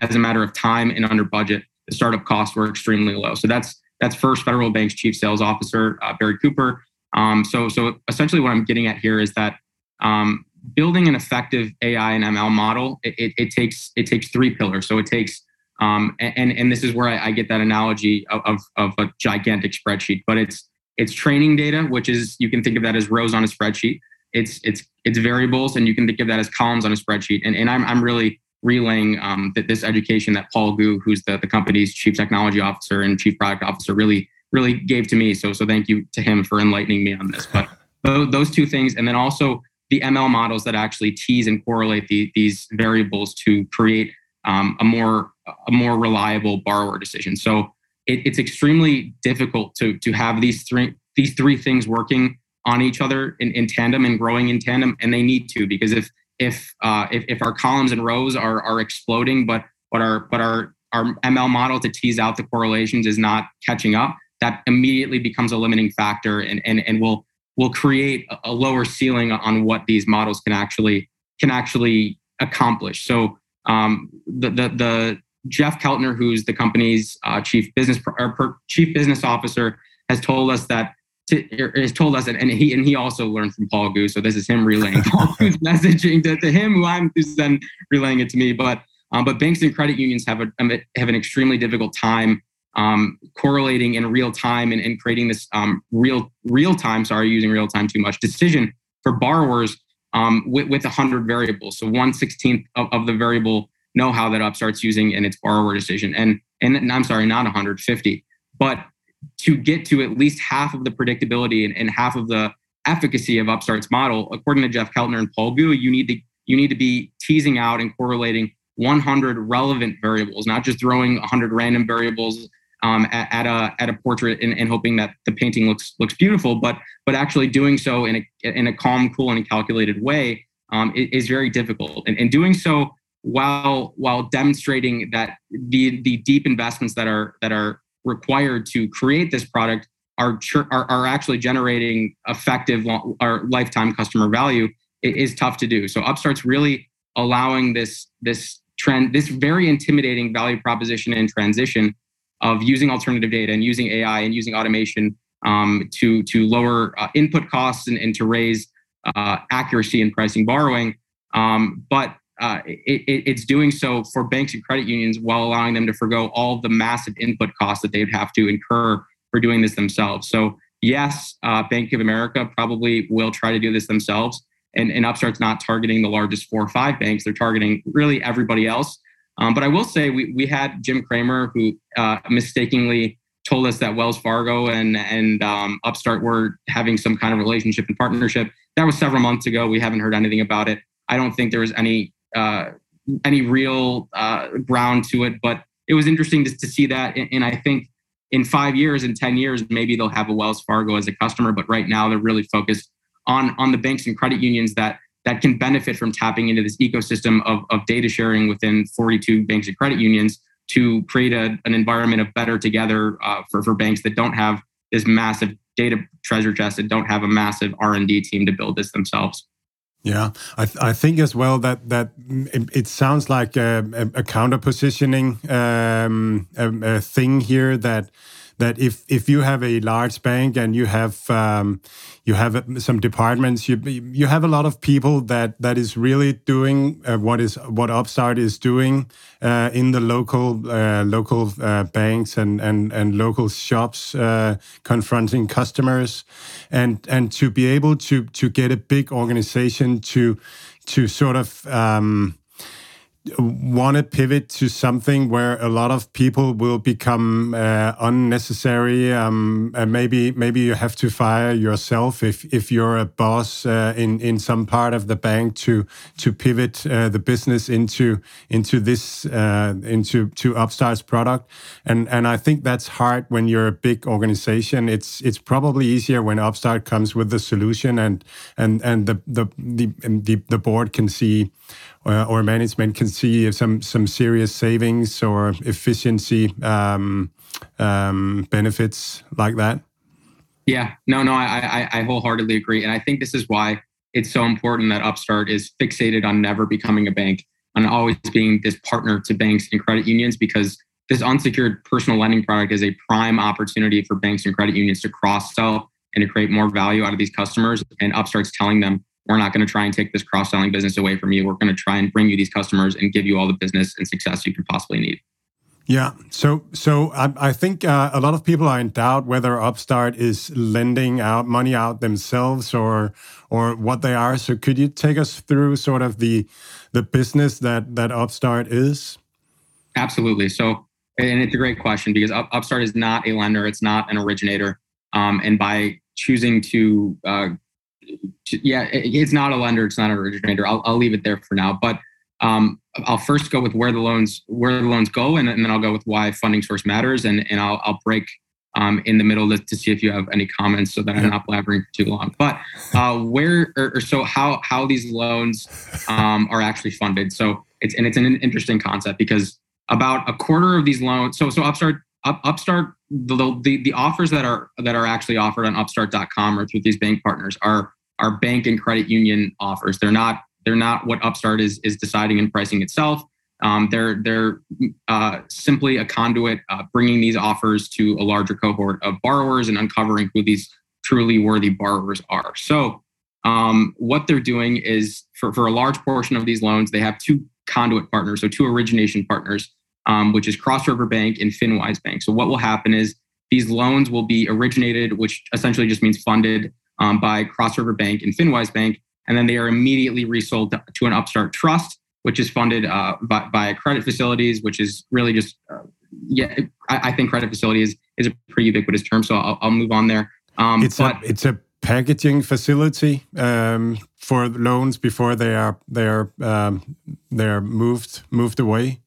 As a matter of time and under budget, the startup costs were extremely low. So that's that's First Federal Bank's chief sales officer, uh, Barry Cooper. Um, so, so essentially, what I'm getting at here is that um, building an effective AI and ML model, it, it, it, takes it takes three pillars. So it takes um, and and this is where I, I get that analogy of, of, of a gigantic spreadsheet, but it's it's training data, which is you can think of that as rows on a spreadsheet. It's it's it's variables, and you can think of that as columns on a spreadsheet. And and I'm I'm really relaying um, that this education that Paul Gu, who's the, the company's chief technology officer and chief product officer, really really gave to me. So so thank you to him for enlightening me on this. But [LAUGHS] those two things, and then also the ML models that actually tease and correlate the, these variables to create um, a more a more reliable borrower decision. So it, it's extremely difficult to to have these three these three things working on each other in, in tandem and growing in tandem, and they need to because if if uh, if, if our columns and rows are are exploding, but but our but our our ML model to tease out the correlations is not catching up, that immediately becomes a limiting factor and and and will will create a lower ceiling on what these models can actually can actually accomplish. So um, the, the the Jeff Keltner, who's the company's uh, chief business or chief business officer, has told us that to, has told us, and, and he and he also learned from Paul Gu's. So this is him relaying [LAUGHS] Paul messaging to, to him, who I'm who's then relaying it to me. But um, but banks and credit unions have a um, have an extremely difficult time um, correlating in real time and, and creating this um, real real time. Sorry, using real time too much decision for borrowers um, with with hundred variables. So one sixteenth of, of the variable know how that Upstart's using in its borrower decision, and and I'm sorry, not 150, but to get to at least half of the predictability and, and half of the efficacy of Upstart's model, according to Jeff Keltner and Paul Gu, you need to you need to be teasing out and correlating 100 relevant variables, not just throwing 100 random variables um, at, at, a at a portrait and, and, hoping that the painting looks looks beautiful, but but actually doing so in a in a calm, cool, and calculated way um, is, very difficult. And, and doing so while while demonstrating that the the deep investments that are that are required to create this product are are, are actually generating effective or lifetime customer value is tough to do. So Upstart's really allowing this this trend, this very intimidating value proposition and transition of using alternative data and using AI and using automation um, to to lower uh, input costs and, and to raise uh, accuracy in pricing borrowing. Um, but uh, it, it's doing so for banks and credit unions while allowing them to forego all the massive input costs that they'd have to incur for doing this themselves. So yes, uh, Bank of America probably will try to do this themselves. And, and Upstart's not targeting the largest four or five banks. They're targeting really everybody else. Um, but I will say we, we had Jim Cramer who uh, mistakenly told us that Wells Fargo and and um, Upstart were having some kind of relationship and partnership. That was several months ago. We haven't heard anything about it. I don't think there was any uh, any real uh, ground to it. But it was interesting to, to see that, and, and, I think in five years, in 10 years, maybe they'll have a Wells Fargo as a customer. But right now, they're really focused on, on the banks and credit unions that, that can benefit from tapping into this ecosystem of, of data sharing within 42 banks and credit unions to create a, an environment of better together uh, for, for banks that don't have this massive data treasure chest and don't have a massive R&D team to build this themselves. Yeah, I, th- I think as well that that it, it sounds like a, a, a counter positioning um, a, a, thing here that that if if you have a large bank and you have um, you have some departments you you have a lot of people that that is really doing uh, what is what Upstart is doing uh, in the local uh, local uh, banks and and and local shops uh, confronting customers. And and to be able to to get a big organization to to sort of um, want to pivot to something where a lot of people will become uh, unnecessary. Um, and maybe maybe you have to fire yourself if if you're a boss uh, in in some part of the bank to to pivot uh, the business into into this uh, into to Upstart's product. And and I think that's hard when you're a big organization. It's it's probably easier when Upstart comes with the solution and and and the the the, the board can see uh, or management can see some some serious savings or efficiency um, um, benefits like that? Yeah, no, no, I, I, I wholeheartedly agree, and I think this is why it's so important that Upstart is fixated on never becoming a bank, on always being this partner to banks and credit unions, because this unsecured personal lending product is a prime opportunity for banks and credit unions to cross sell and to create more value out of these customers. And Upstart's telling them we're not going to try and take this cross selling business away from you. We're going to try and bring you these customers and give you all the business and success you could possibly need. Yeah, so so I, I think uh, a lot of people are in doubt whether Upstart is lending out money out themselves or or what they are. So could you take us through sort of the the business that that Upstart is? Absolutely. So, and it's a great question because Upstart is not a lender; it's not an originator. Um, and by choosing to uh, yeah, it's not a lender, it's not an originator. I'll, I'll leave it there for now. But um, I'll first go with where the loans where the loans go, and, and, then I'll go with why funding source matters, and and I'll I'll break um, in the middle to, to, see if you have any comments, so that I'm not blabbering for too long. But uh, where or, or, so how how these loans um, are actually funded. So it's and it's an interesting concept because about a quarter of these loans. So so Upstart up, Upstart the, the the offers that are that are actually offered on Upstart.com or through these bank partners are are bank and credit union offers. They're not they're not what Upstart is is deciding and pricing itself. Um, they're they're uh, simply a conduit, uh, bringing these offers to a larger cohort of borrowers and uncovering who these truly worthy borrowers are. So, um, what they're doing is for for a large portion of these loans, they have two conduit partners, so two origination partners, um, which is Cross River Bank and FinWise Bank. So, what will happen is these loans will be originated, which essentially just means funded um, by Cross River Bank and FinWise Bank, and then they are immediately resold to, to an Upstart Trust, which is funded uh, by, by, credit facilities, which is really just uh, yeah. I, I, think credit facility is is a pretty ubiquitous term, so I'll, I'll move on there. Um, it's but, a it's a packaging facility um, for loans before they are they are um, they are moved moved away.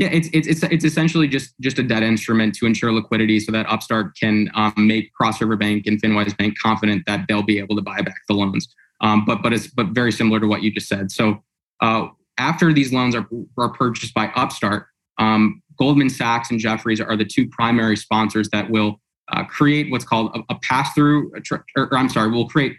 Yeah, it's it's it's it's essentially just just a debt instrument to ensure liquidity, so that Upstart can um, make Cross River Bank and FinWise Bank confident that they'll be able to buy back the loans. Um, but but it's but very similar to what you just said. So uh, after these loans are are purchased by Upstart, um, Goldman Sachs and Jefferies are the two primary sponsors that will uh, create what's called a, a pass through. Or, or, I'm sorry, will create.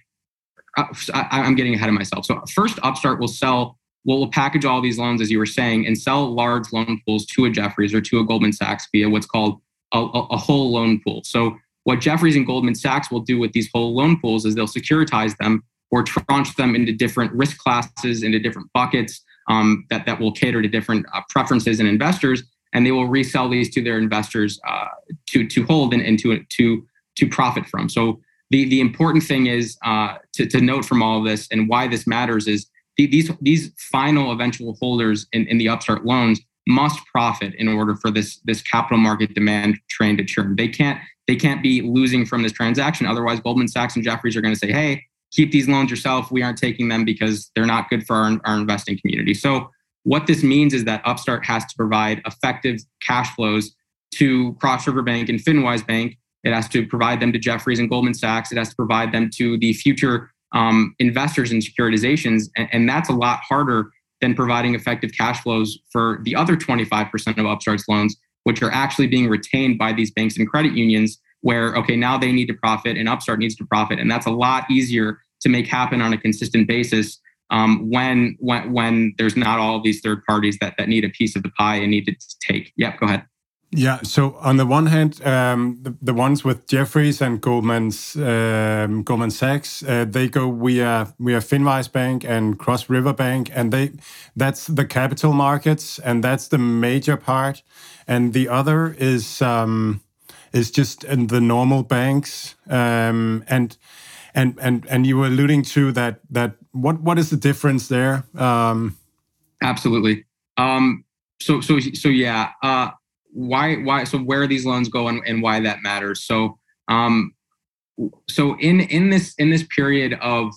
Uh, I, I'm getting ahead of myself. So first, Upstart will sell we'll package all these loans, as you were saying, and sell large loan pools to a Jefferies or to a Goldman Sachs via what's called a, a, whole loan pool. So what Jefferies and Goldman Sachs will do with these whole loan pools is they'll securitize them or tranche them into different risk classes, into different buckets um, that, that will cater to different uh, preferences and investors, and they will resell these to their investors uh, to, to hold and, and to, to, to profit from. So the, the important thing is uh, to, to note from all of this and why this matters is these these final eventual holders in, in the upstart loans must profit in order for this this capital market demand train to churn. They can't they can't be losing from this transaction. Otherwise, Goldman Sachs and Jefferies are going to say, "Hey, keep these loans yourself. We aren't taking them because they're not good for our, our investing community." So, what this means is that Upstart has to provide effective cash flows to Cross River Bank and FinWise Bank. It has to provide them to Jefferies and Goldman Sachs. It has to provide them to the future um, investors in securitizations. And, and, that's a lot harder than providing effective cash flows for the other 25% of Upstart's loans, which are actually being retained by these banks and credit unions, where, okay, now they need to profit and Upstart needs to profit. And that's a lot easier to make happen on a consistent basis um, when, when, when there's not all these third parties that, that need a piece of the pie and need to take. Yep, go ahead. Yeah. So on the one hand, um, the, the, ones with Jefferies and Goldman's um, Goldman Sachs, uh, they go via via Finwise Bank and Cross River Bank, and they that's the capital markets, and that's the major part, and the other is um, is just in the normal banks, um, and and and and you were alluding to that that what what is the difference there? Um, Absolutely. Um, so so so yeah. Uh, why why so where these loans go and, and why that matters. So um so in in this in this period of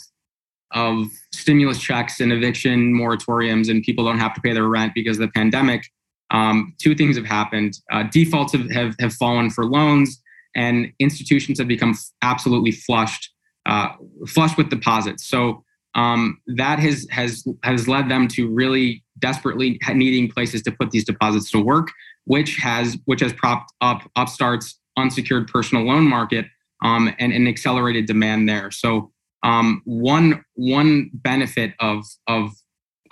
of stimulus checks and eviction moratoriums and people don't have to pay their rent because of the pandemic um, two things have happened. Uh, defaults have, have, have fallen for loans and institutions have become absolutely flushed uh, flushed with deposits. So um, that has has has led them to really desperately needing places to put these deposits to work which has which has propped up Upstart's unsecured personal loan market um, and an accelerated demand there. So um, one one benefit of of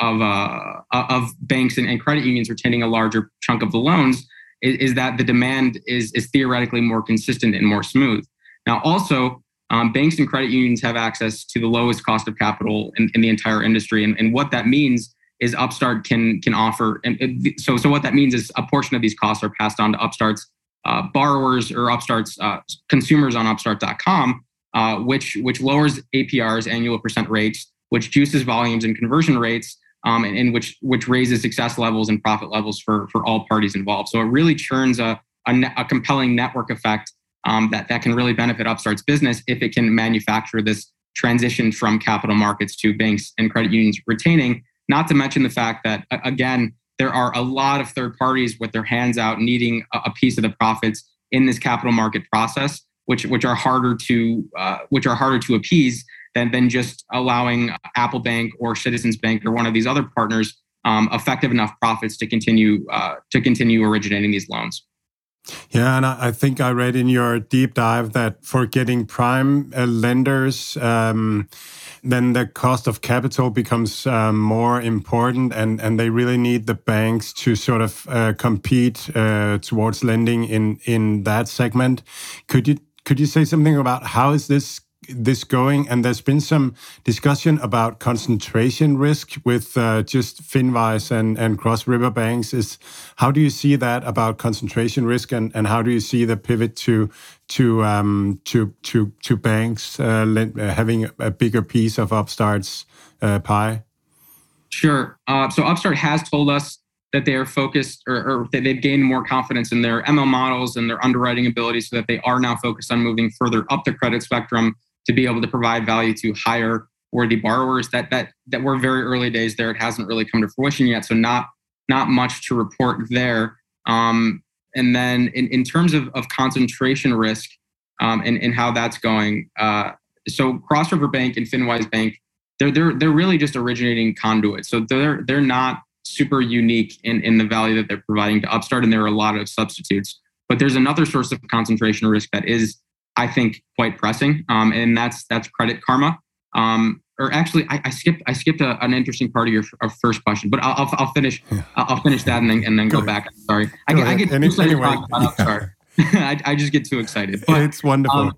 of uh, of banks and, and, credit unions retaining a larger chunk of the loans is, is, that the demand is is theoretically more consistent and more smooth. Now, also, um, banks and credit unions have access to the lowest cost of capital in, in the entire industry, and, and what that means is Upstart can can offer. And so so what that means is a portion of these costs are passed on to Upstart's uh, borrowers or Upstart's uh, consumers on Upstart.com, uh, which which lowers APRs, annual percent rates, which juices volumes and conversion rates, um, and, and, which which raises success levels and profit levels for for all parties involved. So it really churns a a, ne- a compelling network effect um, that that can really benefit Upstart's business if it can manufacture this transition from capital markets to banks and credit unions retaining not to mention the fact that, again, there are a lot of third parties with their hands out needing a piece of the profits in this capital market process, which, which are harder to uh, which are harder to appease than, than just allowing Apple Bank or Citizens Bank or one of these other partners um, effective enough profits to continue uh, to continue originating these loans. Yeah, and I think I read in your deep dive that for getting prime uh, lenders, um, then the cost of capital becomes um, more important, and, and they really need the banks to sort of uh, compete uh, towards lending in in that segment. Could you could you say something about how is this this going? And there's been some discussion about concentration risk with uh, just Finwise and, and Cross River banks. Is how do you see that about concentration risk, and, and how do you see the pivot to to um, to to to banks uh, uh having a bigger piece of Upstart's uh, pie? Sure. Uh, so Upstart has told us that they are focused or, or they've gained more confidence in their ML models and their underwriting abilities so that they are now focused on moving further up the credit spectrum to be able to provide value to higher worthy borrowers. That that that we're very early days there. It hasn't really come to fruition yet, so not not much to report there. Um, and then in, in terms of, of concentration risk um, and, and how that's going, uh, so Cross River Bank and Finwise Bank, they're they're they're really just originating conduits. So they're they're not super unique in, in the value that they're providing to Upstart, and there are a lot of substitutes. But there's another source of concentration risk that is I think quite pressing, um, and that's that's Credit Karma. Um, or actually, I, I, skipped I skipped a, an interesting part of your first question, but I'll, I'll, I'll finish yeah. I'll finish that and then and then go, go back. Sorry, I, I, get Any, too anyway, yeah. [LAUGHS] [LAUGHS] I, I, just get too excited. But, it's wonderful. Um,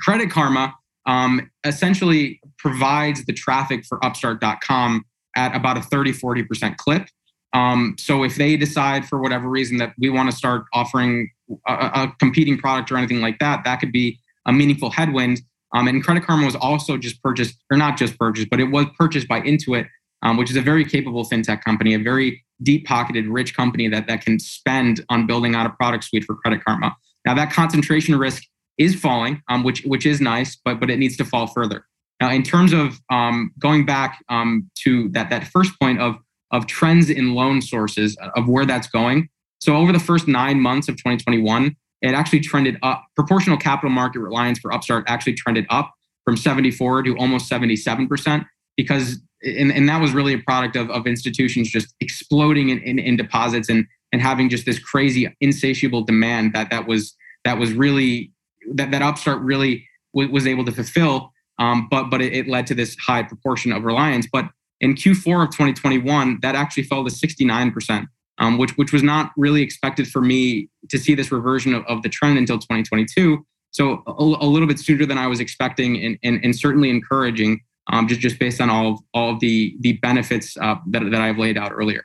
Credit Karma um, essentially provides the traffic for Upstart.com at about a 30 40% clip. Um, so if they decide for whatever reason that we want to start offering a, competing product or anything like that, that could be a meaningful headwind. Um, and Credit Karma was also just purchased, or not just purchased, but it was purchased by Intuit, um, which is a very capable fintech company, a very deep-pocketed, rich company that that can spend on building out a product suite for Credit Karma. Now that concentration risk is falling, um, which which is nice, but but it needs to fall further. Now, in terms of um, going back um, to that that first point of of trends in loan sources of where that's going. So over the first nine months of 2021, it actually trended up. Proportional capital market reliance for Upstart actually trended up from 74 to almost 77% because and, and that was really a product of, of institutions just exploding in, in, in deposits and and having just this crazy insatiable demand that that was that was really that, that upstart really w- was able to fulfill. Um, but but it, it, led to this high proportion of reliance. But in q4 of 2021 that actually fell to 69% um, which which was not really expected for me to see this reversion of, of the trend until 2022 so a, a, little bit sooner than i was expecting and, and, and certainly encouraging um, just just based on all of, all of the the benefits uh, that, that I've laid out earlier.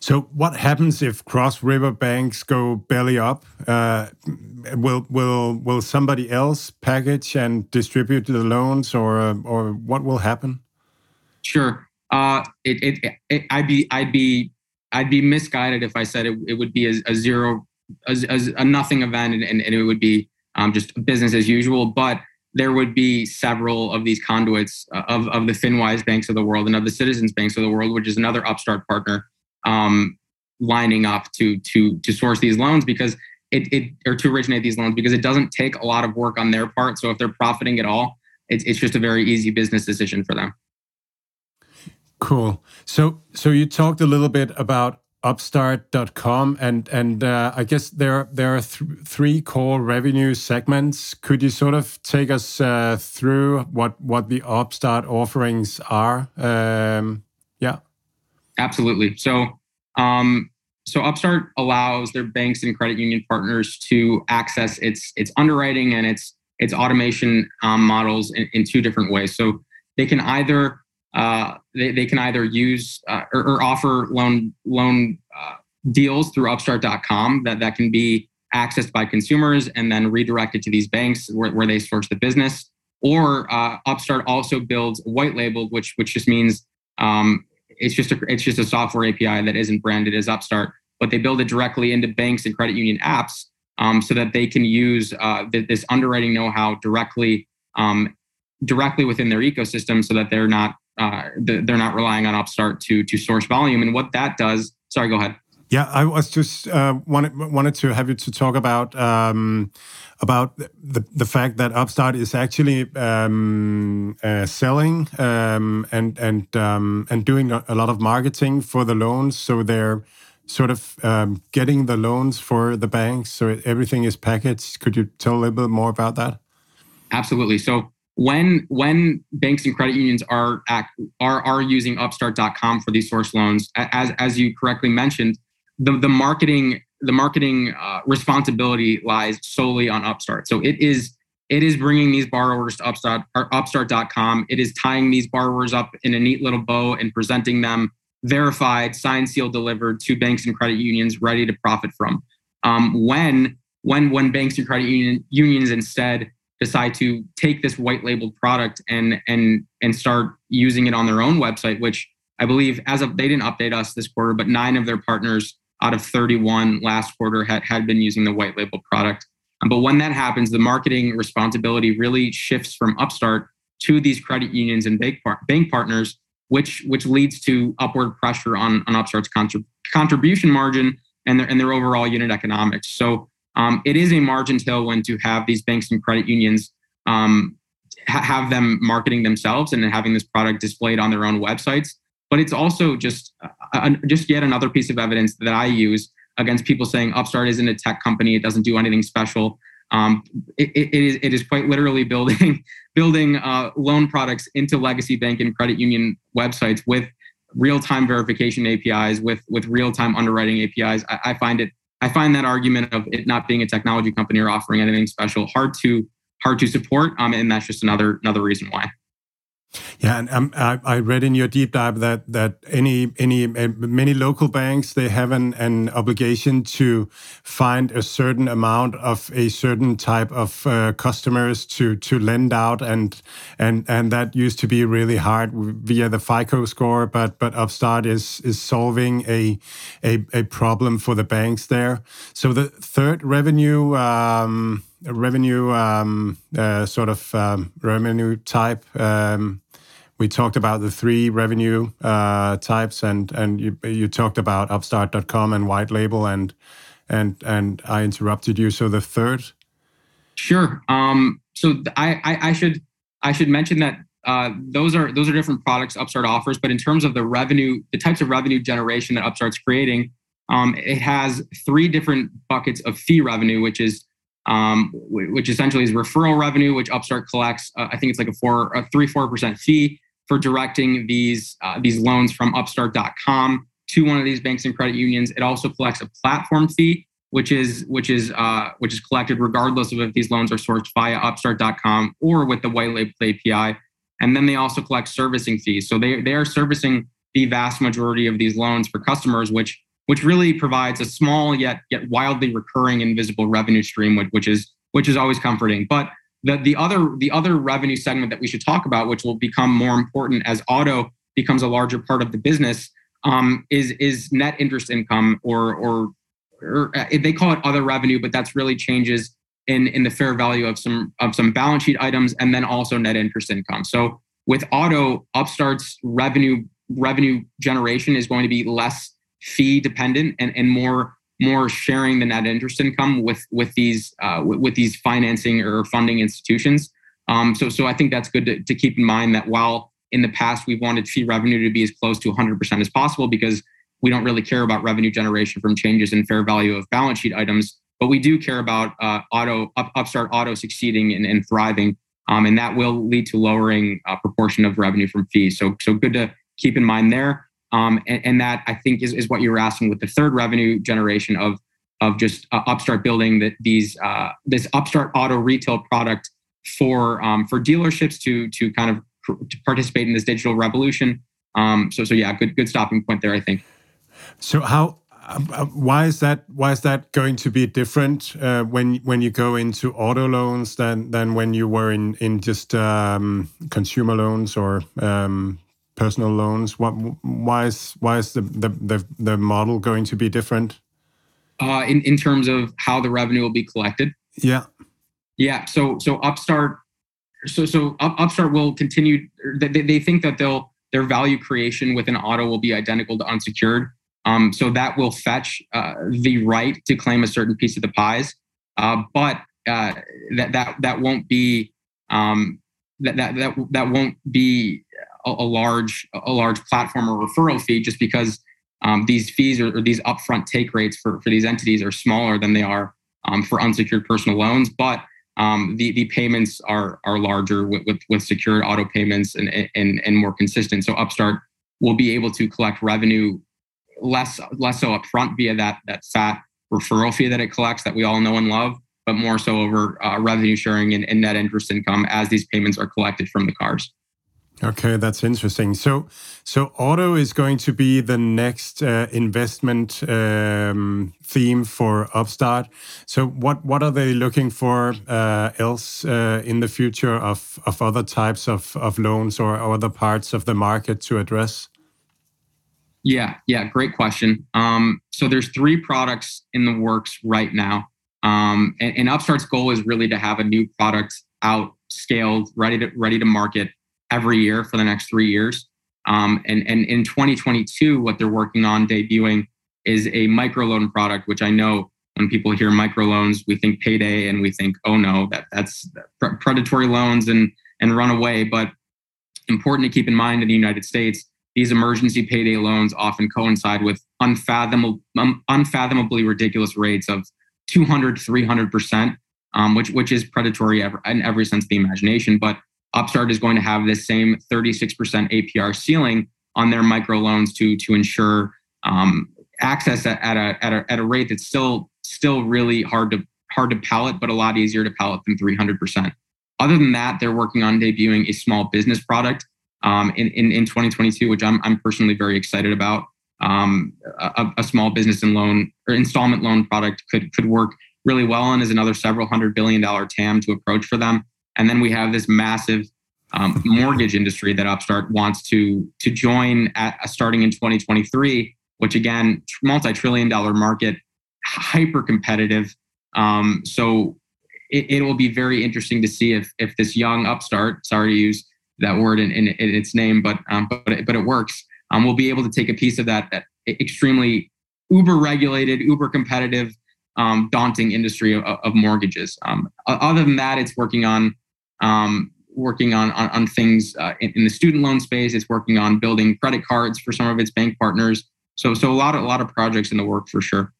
So, what happens if cross river banks go belly up? Uh, will will will somebody else package and distribute the loans, or or what will happen? Sure. Uh, it, it, it, I'd be I'd be I'd be misguided if I said it, it would be a, a zero a, a, nothing event and, and, it would be um, just business as usual. But there would be several of these conduits uh, of, of the FinWise banks of the world and of the Citizens banks of the world, which is another upstart partner, um, lining up to to to source these loans because it, it or to originate these loans because it doesn't take a lot of work on their part. So if they're profiting at all, it's it's just a very easy business decision for them. Cool. So so you talked a little bit about upstart.com and and uh, I guess there there are th three core revenue segments. Could you sort of take us uh, through what what the Upstart offerings are? Um, yeah, absolutely. So um, so Upstart allows their banks and credit union partners to access its its underwriting and its its automation um, models in, in two different ways. So they can either uh, they, they can either use uh, or, or, offer loan loan uh, deals through upstart.com that, that can be accessed by consumers and then redirected to these banks where, where they source the business. Or uh, Upstart also builds white labeled, which which just means um, it's just a it's just a software API that isn't branded as Upstart, but they build it directly into banks and credit union apps um, so that they can use uh, th- this underwriting know-how directly um, directly within their ecosystem, so that they're not uh, they're not relying on Upstart to to source volume. And what that does, sorry, go ahead. Yeah, I was just uh, wanted wanted to have you to talk about um, about the the fact that Upstart is actually um, uh, selling um, and and um, and doing a lot of marketing for the loans. So they're sort of um, getting the loans for the banks. So everything is packaged. Could you tell a little bit more about that? Absolutely. So when when banks and credit unions are act, are are using upstart.com for these source loans as as you correctly mentioned the the marketing the marketing uh, responsibility lies solely on upstart. So it is it is bringing these borrowers to upstart upstart.com it is tying these borrowers up in a neat little bow and presenting them verified signed sealed delivered to banks and credit unions ready to profit from. Um, when when when banks and credit union, unions instead decide to take this white labeled product and and and start using it on their own website which i believe as of they didn't update us this quarter but nine of their partners out of 31 last quarter had, had been using the white label product. Um, but when that happens the marketing responsibility really shifts from upstart to these credit unions and bank, par- bank partners which which leads to upward pressure on on upstart's contrib- contribution margin and their and their overall unit economics. So um, it is a margin tailwind to have these banks and credit unions um, ha- have them marketing themselves and having this product displayed on their own websites. But it's also just uh, just yet another piece of evidence that I use against people saying Upstart isn't a tech company; it doesn't do anything special. Um, it, it, it is it is quite literally [LAUGHS] building building uh, loan products into legacy bank and credit union websites with real time verification APIs, with with real time underwriting APIs. I, I find it I find that argument of it not being a technology company or offering anything special hard to hard to support, um, and that's just another another reason why. Yeah, and um, I, I, read in your deep dive that that any any uh, many local banks they have an, an obligation to find a certain amount of a certain type of uh, customers to to lend out, and and and that used to be really hard via the FICO score, but but Upstart is is solving a a, a problem for the banks there. So the third revenue. Um, revenue um, uh, sort of um, revenue type um, we talked about the three revenue uh, types, and and you, you talked about Upstart.com and white label, and and and I interrupted you. So the third. Sure. Um, so I, I, I should I should mention that uh, those are those are different products Upstart offers, but in terms of the revenue, the types of revenue generation that Upstart's creating, um, it has three different buckets of fee revenue, which is um, which essentially is referral revenue, which Upstart collects. Uh, I think it's like a four, a three, four percent fee for directing these uh, these loans from Upstart.com to one of these banks and credit unions. It also collects a platform fee, which is which is uh, which is collected regardless of if these loans are sourced via Upstart.com or with the white label API. And then they also collect servicing fees. So they they are servicing the vast majority of these loans for customers, which which really provides a small yet yet wildly recurring invisible revenue stream, which, which is which is always comforting. But the the other the other revenue segment that we should talk about, which will become more important as auto becomes a larger part of the business, um, is is net interest income or or or uh, they call it other revenue, but that's really changes in in the fair value of some of some balance sheet items and then also net interest income. So with auto, Upstart's revenue revenue generation is going to be less fee dependent and, and more more sharing the net interest income with with these uh, with, with, these financing or funding institutions. Um, so so I think that's good to, to keep in mind that while in the past we've wanted fee revenue to be as close to 100% as possible because we don't really care about revenue generation from changes in fair value of balance sheet items, but we do care about uh, auto up, upstart auto succeeding and, and thriving, um, and that will lead to lowering a proportion of revenue from fees. So so good to keep in mind there. Um, and, and, that I think is, is what you were asking with the third revenue generation of of just uh, Upstart building that these uh, this Upstart auto retail product for um, for dealerships to to kind of to participate in this digital revolution. Um, so so yeah, good good stopping point there. I think. So how um, uh, why is that why is that going to be different uh, when when you go into auto loans than than when you were in in just um, consumer loans or um, personal loans? What, why is why is the, the, the, the model going to be different? Uh, in in terms of how the revenue will be collected. Yeah. Yeah. So so Upstart, so so Upstart will continue. They, they think that they'll their value creation within auto will be identical to unsecured. Um, so that will fetch uh, the right to claim a certain piece of the pies, uh, but uh, that that that won't be um, that that that that won't be a, large a large platform or referral fee just because um, these fees or, or, these upfront take rates for, for these entities are smaller than they are um, for unsecured personal loans, but um, the, the payments are are larger with, with, with secured auto payments and, and, and more consistent. So Upstart will be able to collect revenue less less so upfront via that that fat referral fee that it collects that we all know and love, but more so over uh, revenue sharing and, and net interest income as these payments are collected from the cars. Okay, that's interesting. So, so auto is going to be the next uh, investment um, theme for Upstart. So, what what are they looking for uh, else uh, in the future of of other types of of loans or other parts of the market to address? Yeah, yeah, great question. Um, so, there's three products in the works right now, um, and, and Upstart's goal is really to have a new product out, scaled, ready to ready to market every year for the next three years. Um, and, and in 2022, what they're working on debuting is a microloan product, which I know when people hear microloans, we think payday and we think, oh no, that that's predatory loans and and run away. But important to keep in mind in the United States, these emergency payday loans often coincide with unfathomable, unfathomably ridiculous rates of 200, 300 percent, um, which which is predatory in every sense of the imagination. But Upstart is going to have this same 36% APR ceiling on their microloans to to ensure um, access at, at, a, at, a, at a rate that's still still really hard to hard to pallet, but a lot easier to pallet than 300%. Other than that, they're working on debuting a small business product um, in, in, in 2022, which I'm, I'm personally very excited about. Um, a, a, small business and loan or installment loan product could could work really well and is another several hundred billion dollar TAM to approach for them. And then we have this massive um, mortgage industry that Upstart wants to to join at uh, starting in 2023, which again, multi-trillion dollar market, hyper competitive. Um, so it, it, will be very interesting to see if if this young upstart, sorry to use that word in, in, in its name, but um, but it, but it works. Um, we'll be able to take a piece of that that extremely uber regulated, uber competitive, um, daunting industry of, of mortgages. Um, other than that, it's working on um, working on on, on things uh, in, in, the student loan space. It's working on building credit cards for some of its bank partners. So so a lot of a lot of projects in the work for sure.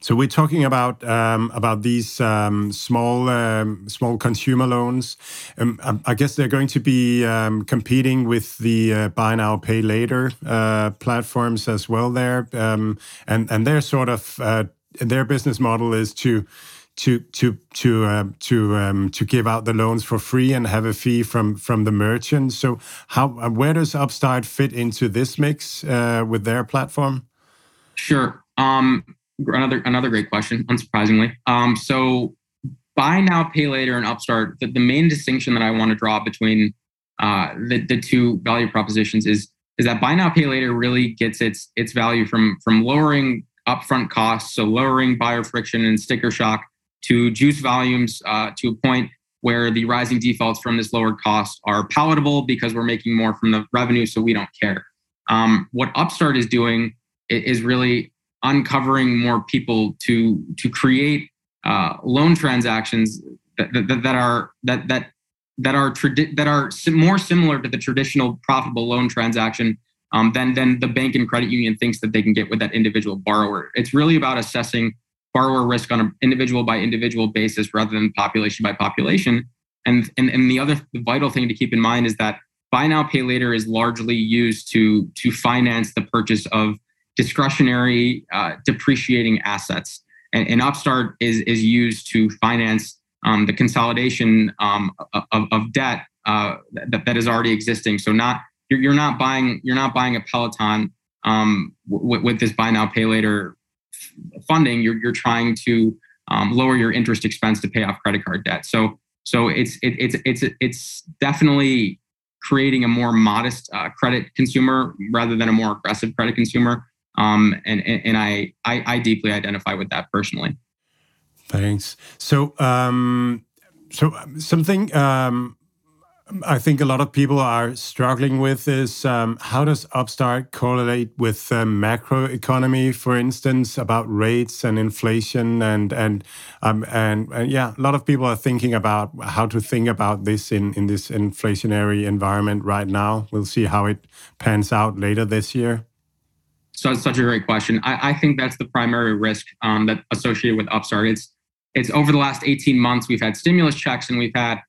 So we're talking about um, about these um, small um, small consumer loans. Um, I guess they're going to be um, competing with the uh, buy now pay later uh, platforms as well. There um, and and their sort of uh, their business model is to to to to uh, to um, to give out the loans for free and have a fee from from the merchant. So how uh, where does Upstart fit into this mix uh, with their platform? Sure. Um, another another great question, unsurprisingly. Um, so buy now, pay later, and Upstart. The, the main distinction that I want to draw between uh, the the two value propositions is is that buy now, pay later really gets its its value from from lowering upfront costs, so lowering buyer friction and sticker shock to juice volumes uh, to a point where the rising defaults from this lowered cost are palatable because we're making more from the revenue, so we don't care. Um, what Upstart is doing is really uncovering more people to to create uh, loan transactions that, that, that are that that that are tradi- that are more similar to the traditional profitable loan transaction um, than than the bank and credit union thinks that they can get with that individual borrower. It's really about assessing borrower risk on an individual by individual basis rather than population by population. And and and the other vital thing to keep in mind is that buy now pay later is largely used to to finance the purchase of discretionary uh, depreciating assets. And, and, Upstart is, is used to finance um, the consolidation um, of, of, debt uh, that, that is already existing. So not you're, you're not buying you're not buying a Peloton um, w- with this buy now pay later funding. You're you're trying to um, lower your interest expense to pay off credit card debt. So so it's it, it's it's it's definitely creating a more modest uh, credit consumer rather than a more aggressive credit consumer. Um, and, and, I, I, I deeply identify with that personally. Thanks. So, um, so something um, I think a lot of people are struggling with is um, how does Upstart correlate with uh, macro economy, for instance, about rates and inflation, and and um, and, and yeah, a lot of people are thinking about how to think about this in in this inflationary environment right now. We'll see how it pans out later this year. So it's such a great question. I, I think that's the primary risk um, that associated with Upstart. It's it's over the last 18 months we've had stimulus checks and we've had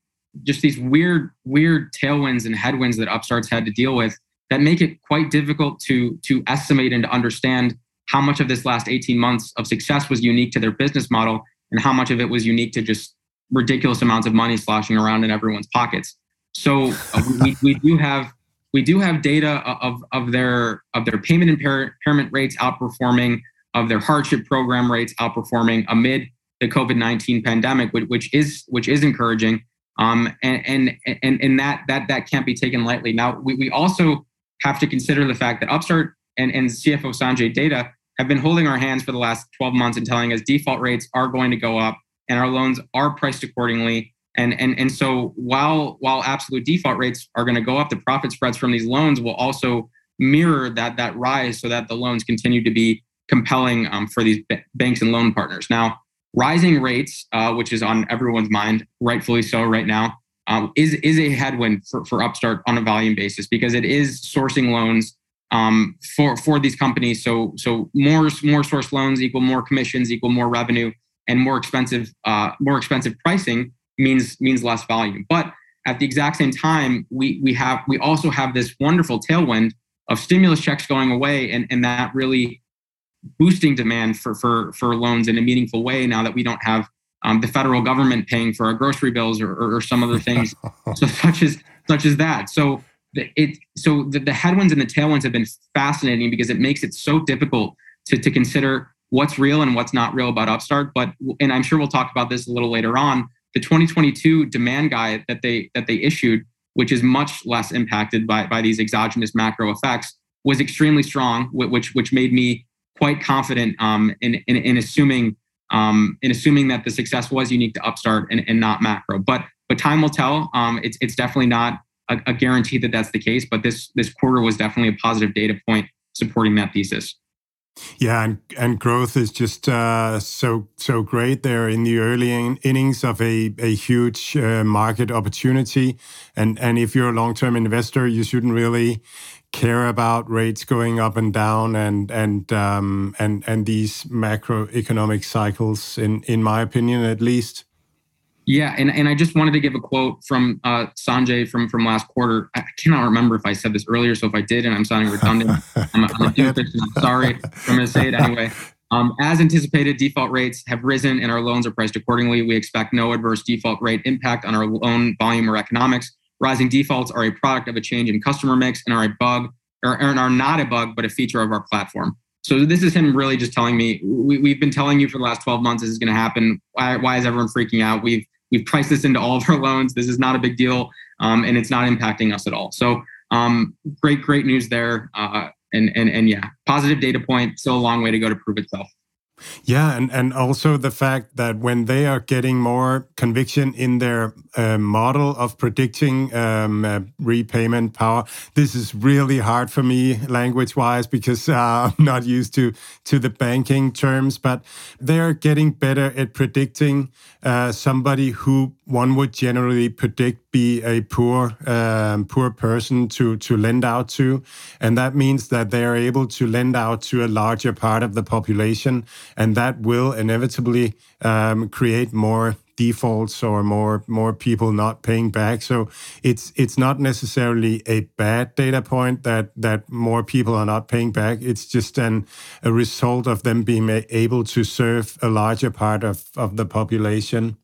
just these weird weird tailwinds and headwinds that Upstart's had to deal with that make it quite difficult to to estimate and to understand how much of this last 18 months of success was unique to their business model and how much of it was unique to just ridiculous amounts of money sloshing around in everyone's pockets. So uh, we, we do have we do have data of, of their of their payment impairment rates outperforming, of their hardship program rates outperforming amid the COVID nineteen pandemic, which is which is encouraging. Um, and, and and and that that that can't be taken lightly. Now we, we also have to consider the fact that Upstart and, and CFO Sanjay Datta have been holding our hands for the last 12 months and telling us default rates are going to go up and our loans are priced accordingly and and and so while while absolute default rates are going to go up, the profit spreads from these loans will also mirror that that rise, so that the loans continue to be compelling um, for these b- banks and loan partners. Now, rising rates, uh, which is on everyone's mind, rightfully so right now, um, is is a headwind for, for Upstart on a volume basis because it is sourcing loans um, for for these companies. So so more more source loans equal more commissions equal more revenue and more expensive uh, more expensive pricing means means less volume. But at the exact same time, we we have we also have this wonderful tailwind of stimulus checks going away and, and that really boosting demand for, for, for loans in a meaningful way now that we don't have um, the federal government paying for our grocery bills or, or, or some other things [LAUGHS] so such as such as that. So the, it so the, the headwinds and the tailwinds have been fascinating because it makes it so difficult to, to consider what's real and what's not real about Upstart. But and I'm sure we'll talk about this a little later on the 2022 demand guide that they that they issued, which is much less impacted by, by these exogenous macro effects, was extremely strong, which which made me quite confident um, in, in, in assuming um, in assuming that the success was unique to Upstart and, and not macro. But but time will tell. Um, it's it's definitely not a, a guarantee that that's the case, but this this quarter was definitely a positive data point supporting that thesis. Yeah, and, and growth is just uh, so so great there in the early in- innings of a, a huge uh, market opportunity. And and if you're a long term investor, you shouldn't really care about rates going up and down and and um, and and these macroeconomic cycles. In in my opinion, at least. Yeah, and, and I just wanted to give a quote from uh, Sanjay from from last quarter. I cannot remember if I said this earlier, so if I did and I'm sounding redundant, [LAUGHS] I'm, I'm, I'm sorry. I'm going to say it anyway. Um, as anticipated, default rates have risen and our loans are priced accordingly. We expect no adverse default rate impact on our loan volume or economics. Rising defaults are a product of a change in customer mix and are a bug, or, or are not a bug, but a feature of our platform. So this is him really just telling me we, have been telling you for the last 12 months this is going to happen. Why, why is everyone freaking out? We've We've priced this into all of our loans. This is not a big deal, um, and it's not impacting us at all. So um, great, great news there. Uh, and and and yeah, positive data point. Still a long way to go to prove itself. Yeah, and, and also the fact that when they are getting more conviction in their uh, model of predicting um, uh, repayment power, this is really hard for me language wise because uh, [LAUGHS] I'm not used to to the banking terms. But they are getting better at predicting uh, somebody who one would generally predict be a poor um, poor person to to lend out to, and that means that they are able to lend out to a larger part of the population, and that will inevitably um, create more defaults or more more people not paying back. So it's it's not necessarily a bad data point that that more people are not paying back. It's just an a result of them being able to serve a larger part of of the population.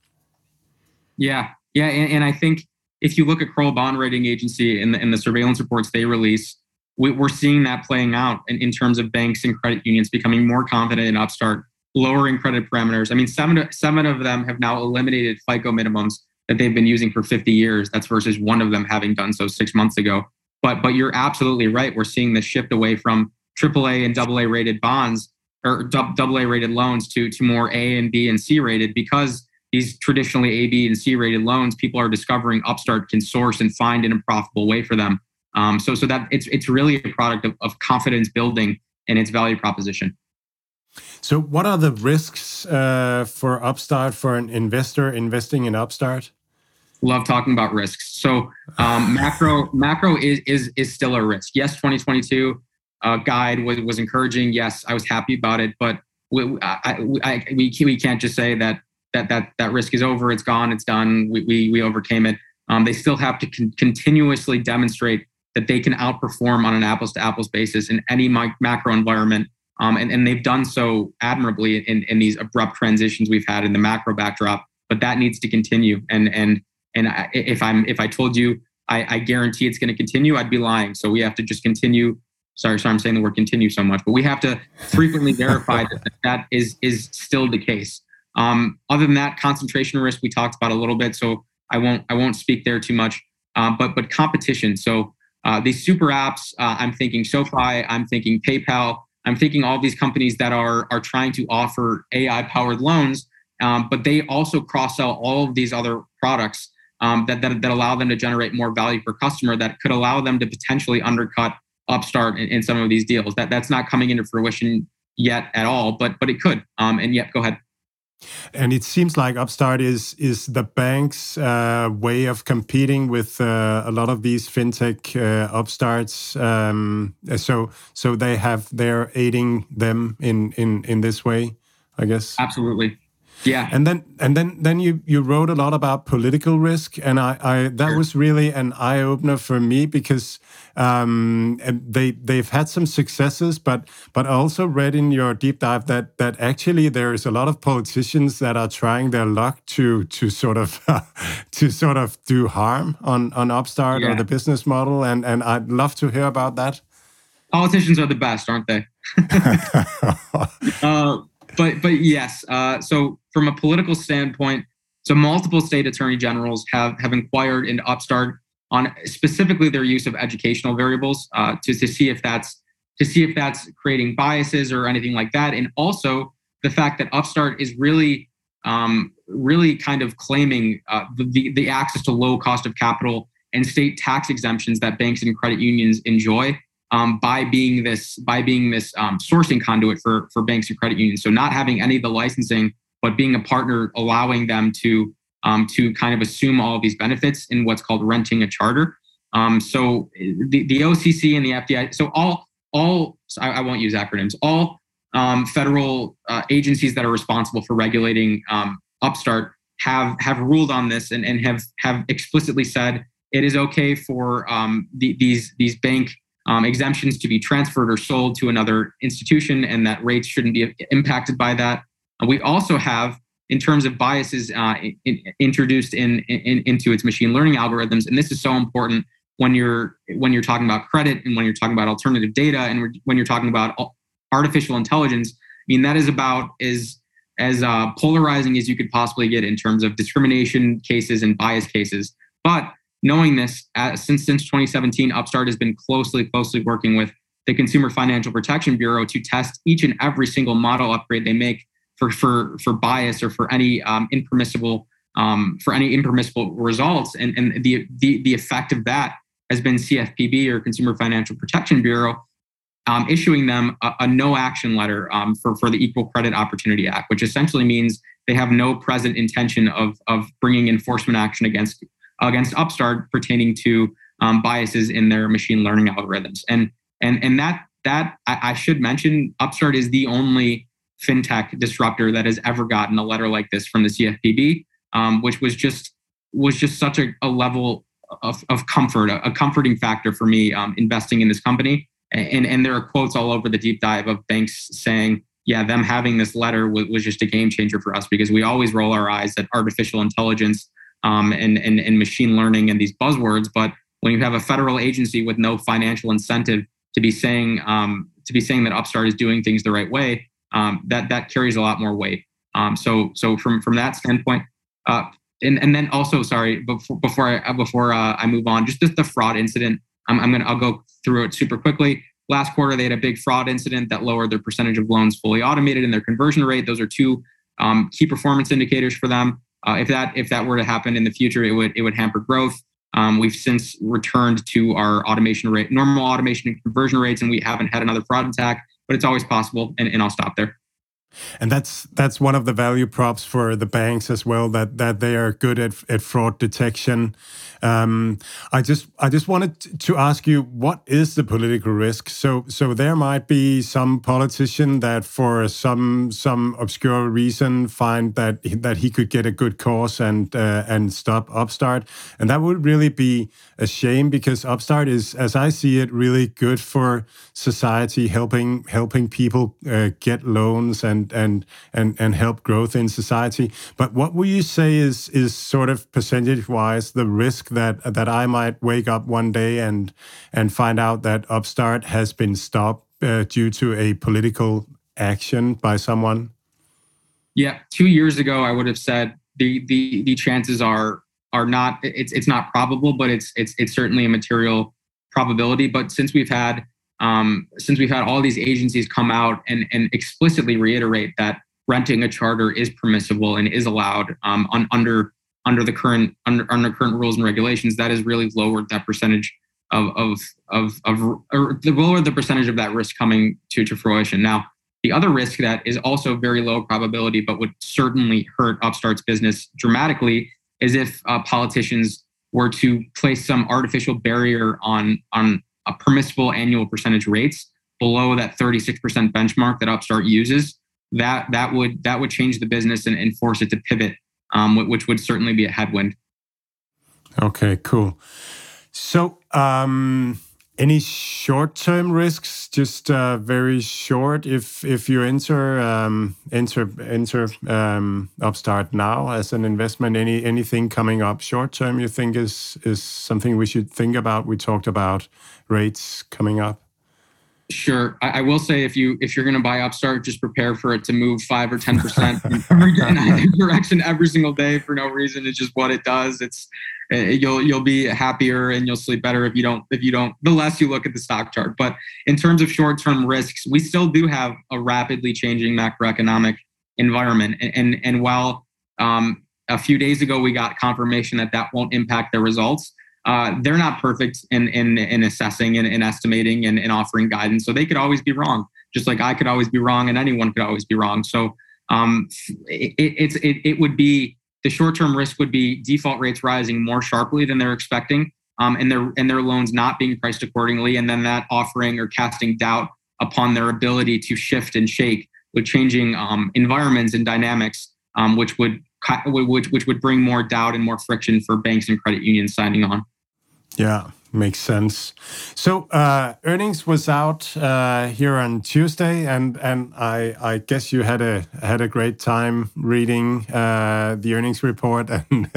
Yeah, yeah, and, and I think if you look at Kroll Bond Rating Agency and the, and the surveillance reports they release, we, are seeing that playing out in, in terms of banks and credit unions becoming more confident in Upstart, lowering credit parameters. I mean, seven seven of them have now eliminated FICO minimums that they've been using for 50 years. That's versus one of them having done so six months ago. But but you're absolutely right. We're seeing this shift away from AAA and AA rated bonds or AA rated loans to to more A and B and C rated because these traditionally A, B, and C rated loans, people are discovering Upstart can source and find in a profitable way for them. Um, so, so that it's it's really a product of, of confidence building and its value proposition. So, what are the risks uh, for Upstart for an investor investing in Upstart? Love talking about risks. So, um, [SIGHS] macro macro is is is still a risk. Yes, 2022 uh, guide was was encouraging. Yes, I was happy about it, but we, I, I, we we can't just say that that that that risk is over. It's gone. It's done. We we, we overcame it. Um, they still have to con- continuously demonstrate that they can outperform on an apples to apples basis in any macro environment. Um, and, and they've done so admirably in, in these abrupt transitions we've had in the macro backdrop. But that needs to continue. And and and I, if I'm if I told you I, I guarantee it's going to continue, I'd be lying. So we have to just continue. Sorry, sorry, I'm saying the word continue so much, but we have to frequently verify that that is is still the case. Um, other than that, concentration risk we talked about a little bit, so I won't I won't speak there too much. Uh, but but competition. So uh, these super apps, uh, I'm thinking SoFi, I'm thinking PayPal, I'm thinking all these companies that are are trying to offer AI powered loans, um, but they also cross sell all of these other products um, that, that that allow them to generate more value per customer that could allow them to potentially undercut Upstart in, in some of these deals. That that's not coming into fruition yet at all, but but it could. Um, and yet, go ahead. And it seems like Upstart is is the bank's uh, way of competing with uh, a lot of these fintech uh, upstarts. Um, so so they have they're aiding them in in in this way, I guess. Absolutely. Yeah. And then and then then you you wrote a lot about political risk, and I, I that sure. was really an eye opener for me because um, they they've had some successes, but but I also read in your deep dive that that actually there is a lot of politicians that are trying their luck to to sort of [LAUGHS] to sort of do harm on on Upstart yeah. or the business model, and and I'd love to hear about that. Politicians are the best, aren't they? [LAUGHS] [LAUGHS] uh, but but yes. Uh, so from a political standpoint, so multiple state attorney generals have have inquired into Upstart on specifically their use of educational variables uh, to to see if that's to see if that's creating biases or anything like that, and also the fact that Upstart is really um, really kind of claiming uh, the, the access to low cost of capital and state tax exemptions that banks and credit unions enjoy um, by being this by being this um, sourcing conduit for for banks and credit unions. So not having any of the licensing, but being a partner, allowing them to um, to kind of assume all of these benefits in what's called renting a charter. Um, so the, the OCC and the FDI. So all all I, I won't use acronyms. All um, federal uh, agencies that are responsible for regulating um, Upstart have have ruled on this and, and have have explicitly said it is okay for the, these these bank um, exemptions to be transferred or sold to another institution, and that rates shouldn't be impacted by that. Uh, we also have, in terms of biases, uh, in, introduced in, in, into its machine learning algorithms, and this is so important when you're when you're talking about credit and when you're talking about alternative data and when you're talking about artificial intelligence. I mean, that is about as as uh, polarizing as you could possibly get in terms of discrimination cases and bias cases. But knowing this, uh, since since 2017, Upstart has been closely closely working with the Consumer Financial Protection Bureau to test each and every single model upgrade they make for for for bias or for any um, impermissible um, for any impermissible results, and and the the the effect of that has been CFPB or Consumer Financial Protection Bureau um, issuing them a, a, no action letter um, for, for the Equal Credit Opportunity Act, which essentially means they have no present intention of, of bringing enforcement action against against Upstart pertaining to um, biases in their machine learning algorithms. And and and that that I, I, should mention, Upstart is the only fintech disruptor that has ever gotten a letter like this from the CFPB, um, which was just was just such a, a level of, of comfort, a, a, comforting factor for me um, investing in this company. And, and there are quotes all over the deep dive of banks saying, yeah, them having this letter was, was just a game changer for us because we always roll our eyes at artificial intelligence um, and, and, and machine learning and these buzzwords. But when you have a federal agency with no financial incentive to be saying um, to be saying that Upstart is doing things the right way, um, that that carries a lot more weight. Um, so so from from that standpoint, uh, and and then also sorry before before I before uh, I move on, just the fraud incident. I'm, I'm gonna I'll go through it super quickly. Last quarter, they had a big fraud incident that lowered their percentage of loans fully automated and their conversion rate. Those are two um, key performance indicators for them. Uh, if that if that were to happen in the future, it would it would hamper growth. Um, we've since returned to our automation rate, normal automation and conversion rates, and we haven't had another fraud attack. But it's always possible, and, and I'll stop there. And that's that's one of the value props for the banks as well that that they are good at, at fraud detection. Um, I just I just wanted to ask you what is the political risk? So so there might be some politician that for some some obscure reason find that that he could get a good cause and uh, and stop Upstart, and that would really be a shame because Upstart is, as I see it, really good for society, helping helping people uh, get loans and and and and help growth in society. But what would you say is is sort of percentage wise the risk that that I might wake up one day and and find out that Upstart has been stopped uh, due to a political action by someone? Yeah, two years ago, I would have said the the the chances are are not it's it's not probable, but it's it's it's certainly a material probability. But since we've had um, since we've had all these agencies come out and and explicitly reiterate that renting a charter is permissible and is allowed um, on, under under the current under, under current rules and regulations, that has really lowered that percentage of of of, of or the percentage of that risk coming to to fruition. Now, the other risk that is also very low probability, but would certainly hurt Upstart's business dramatically, is if uh, politicians were to place some artificial barrier on on a permissible annual percentage rates below that 36% benchmark that Upstart uses, that that would that would change the business and, and force it to pivot, um, which would certainly be a headwind. Okay, cool. So um, any short-term risks? Just uh, very short. If if you enter um, enter enter um, Upstart now as an investment, any anything coming up short-term you think is is something we should think about? We talked about rates coming up. Sure, I, I, will say if you if you're going to buy Upstart, just prepare for it to move five or ten percent [LAUGHS] in either [LAUGHS] direction every single day for no reason. It's just what it does. It's eh, you'll you'll be happier and you'll sleep better if you don't if you don't the less you look at the stock chart. But in terms of short term risks, we still do have a rapidly changing macroeconomic environment, and and, and while um, a few days ago we got confirmation that that won't impact their results uh, they're not perfect in in, in assessing and, estimating and, and, offering guidance. So they could always be wrong, just like I could always be wrong, and anyone could always be wrong. So um, it, it's it, it would be the short term risk would be default rates rising more sharply than they're expecting, um, and their and their loans not being priced accordingly, and then that offering or casting doubt upon their ability to shift and shake with changing um, environments and dynamics, um, which would which which would bring more doubt and more friction for banks and credit unions signing on. Yeah, makes sense. So uh, earnings was out uh, here on Tuesday, and and I I guess you had a had a great time reading uh, the earnings report [LAUGHS] and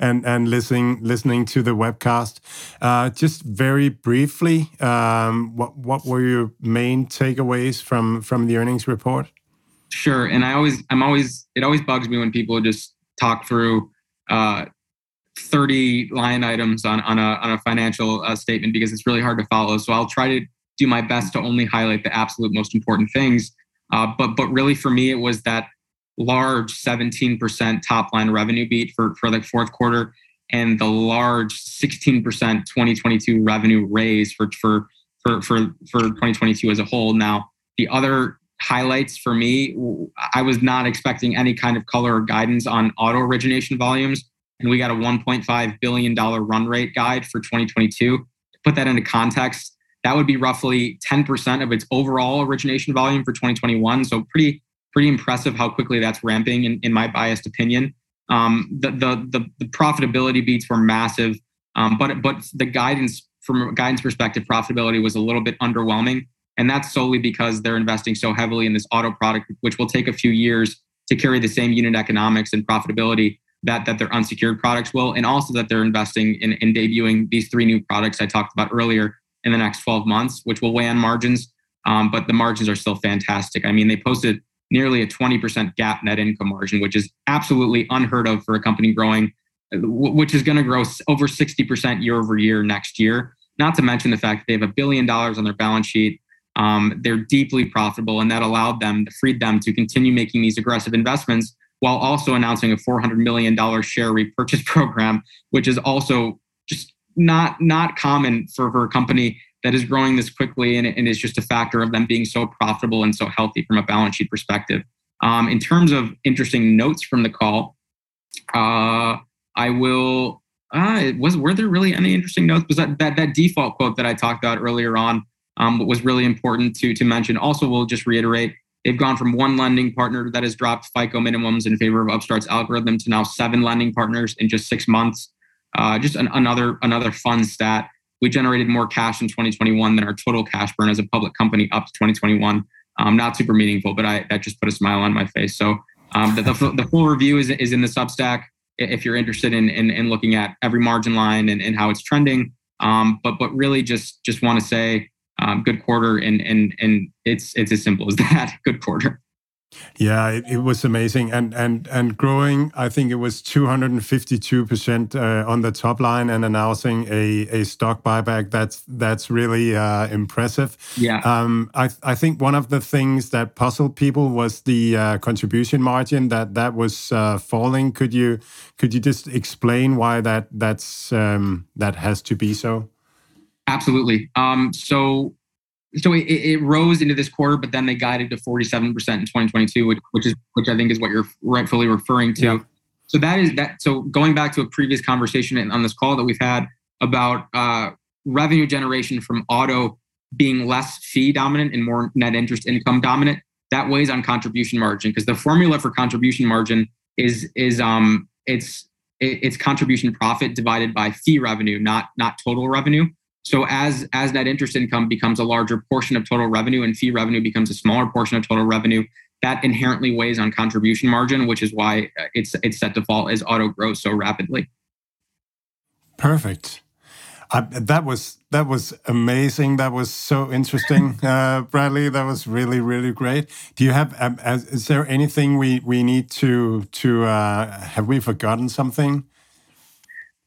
and and listening listening to the webcast. Uh, just very briefly, um, what what were your main takeaways from from the earnings report? Sure, and I always I'm always it always bugs me when people just talk through uh, 30 line items on, on, a, on a financial uh, statement because it's really hard to follow. So I'll try to do my best to only highlight the absolute most important things. Uh, but but really for me, it was that large 17% top line revenue beat for, for the fourth quarter and the large 16% 2022 revenue raise for, for, for, for, for 2022 as a whole. Now, the other highlights for me, I was not expecting any kind of color or guidance on auto origination volumes and we got a $1.5 billion run rate guide for 2022. To put that into context, that would be roughly 10% of its overall origination volume for 2021. So pretty pretty impressive how quickly that's ramping in, in my biased opinion. Um, the, the, the, the, profitability beats were massive, um, but, but the guidance from a guidance perspective, profitability was a little bit underwhelming. And that's solely because they're investing so heavily in this auto product, which will take a few years to carry the same unit economics and profitability that that their unsecured products will, and also that they're investing in, in debuting these three new products I talked about earlier in the next 12 months, which will weigh on margins. Um, but the margins are still fantastic. I mean, they posted nearly a 20% GAAP net income margin, which is absolutely unheard of for a company growing, which is going to grow over 60% year over year next year. Not to mention the fact that they have a billion dollars on their balance sheet. Um, they're deeply profitable, and that allowed them, freed them to continue making these aggressive investments while also announcing a $400 million share repurchase [LAUGHS] program, which is also just not not common for, for a company that is growing this quickly and, and is just a factor of them being so profitable and so healthy from a balance sheet perspective. Um, in terms of interesting notes from the call, uh, I will. Uh, was were there really any interesting notes? Was that that, that default quote that I talked about earlier on um, was really important to to mention. Also, we'll just reiterate They've gone from one lending partner that has dropped FICO minimums in favor of Upstart's algorithm to now seven lending partners in just six months. Uh, just an, another another fun stat. We generated more cash in 2021 than our total cash burn as a public company up to 2021. Um, not super meaningful, but I, that just put a smile on my face. So um, the, the, the, full review is, is in the Substack if you're interested in, in, in looking at every margin line and, and how it's trending. Um, but but really just just want to say um, good quarter, and and and it's it's as simple as [LAUGHS] that. Good quarter. Yeah, it, it, was amazing and and and growing. I think it was 252 percent uh, on the top line, and announcing a, a stock buyback. That's that's really uh, impressive. Yeah. Um, I I think one of the things that puzzled people was the uh, contribution margin that that was uh, falling. Could you could you just explain why that that's um, that has to be so? Absolutely. Um, so so it, it, rose into this quarter, but then they guided to 47% in 2022, which, which is which I think is what you're rightfully referring to. Yeah. So that is that. So going back to a previous conversation on this call that we've had about uh, revenue generation from auto being less fee dominant and more net interest income dominant, that weighs on contribution margin because the formula for contribution margin is is um it's it's contribution profit divided by fee revenue, not not total revenue. So as as net interest income becomes a larger portion of total revenue and fee revenue becomes a smaller portion of total revenue, that inherently weighs on contribution margin, which is why it's it's set to fall as auto grows so rapidly. Perfect. I, that was that was amazing. That was so interesting, [LAUGHS] uh, Bradley. That was really really great. Do you have? Um, is there anything we we need to to? Uh, have we forgotten something?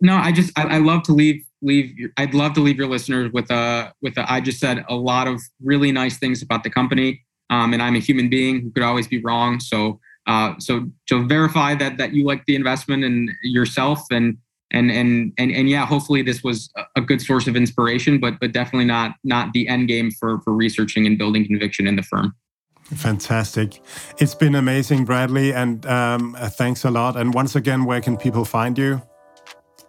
No, I just I, I love to leave leave I'd love to leave your listeners with a with a I just said a lot of really nice things about the company. Um, and I'm a human being who could always be wrong. So uh, so to verify that that you like the investment and yourself and and and and and yeah, hopefully this was a good source of inspiration, but but definitely not not the end game for for researching and building conviction in the firm. Fantastic. It's been amazing, Bradley, and um, thanks a lot. And once again, where can people find you?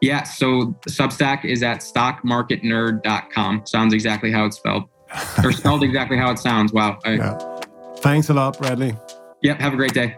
Yeah, so Substack is at stockmarketnerd.com. Sounds exactly how it's spelled, or spelled [LAUGHS] exactly how it sounds. Wow. I, yeah. Thanks a lot, Bradley. Yep. Have a great day.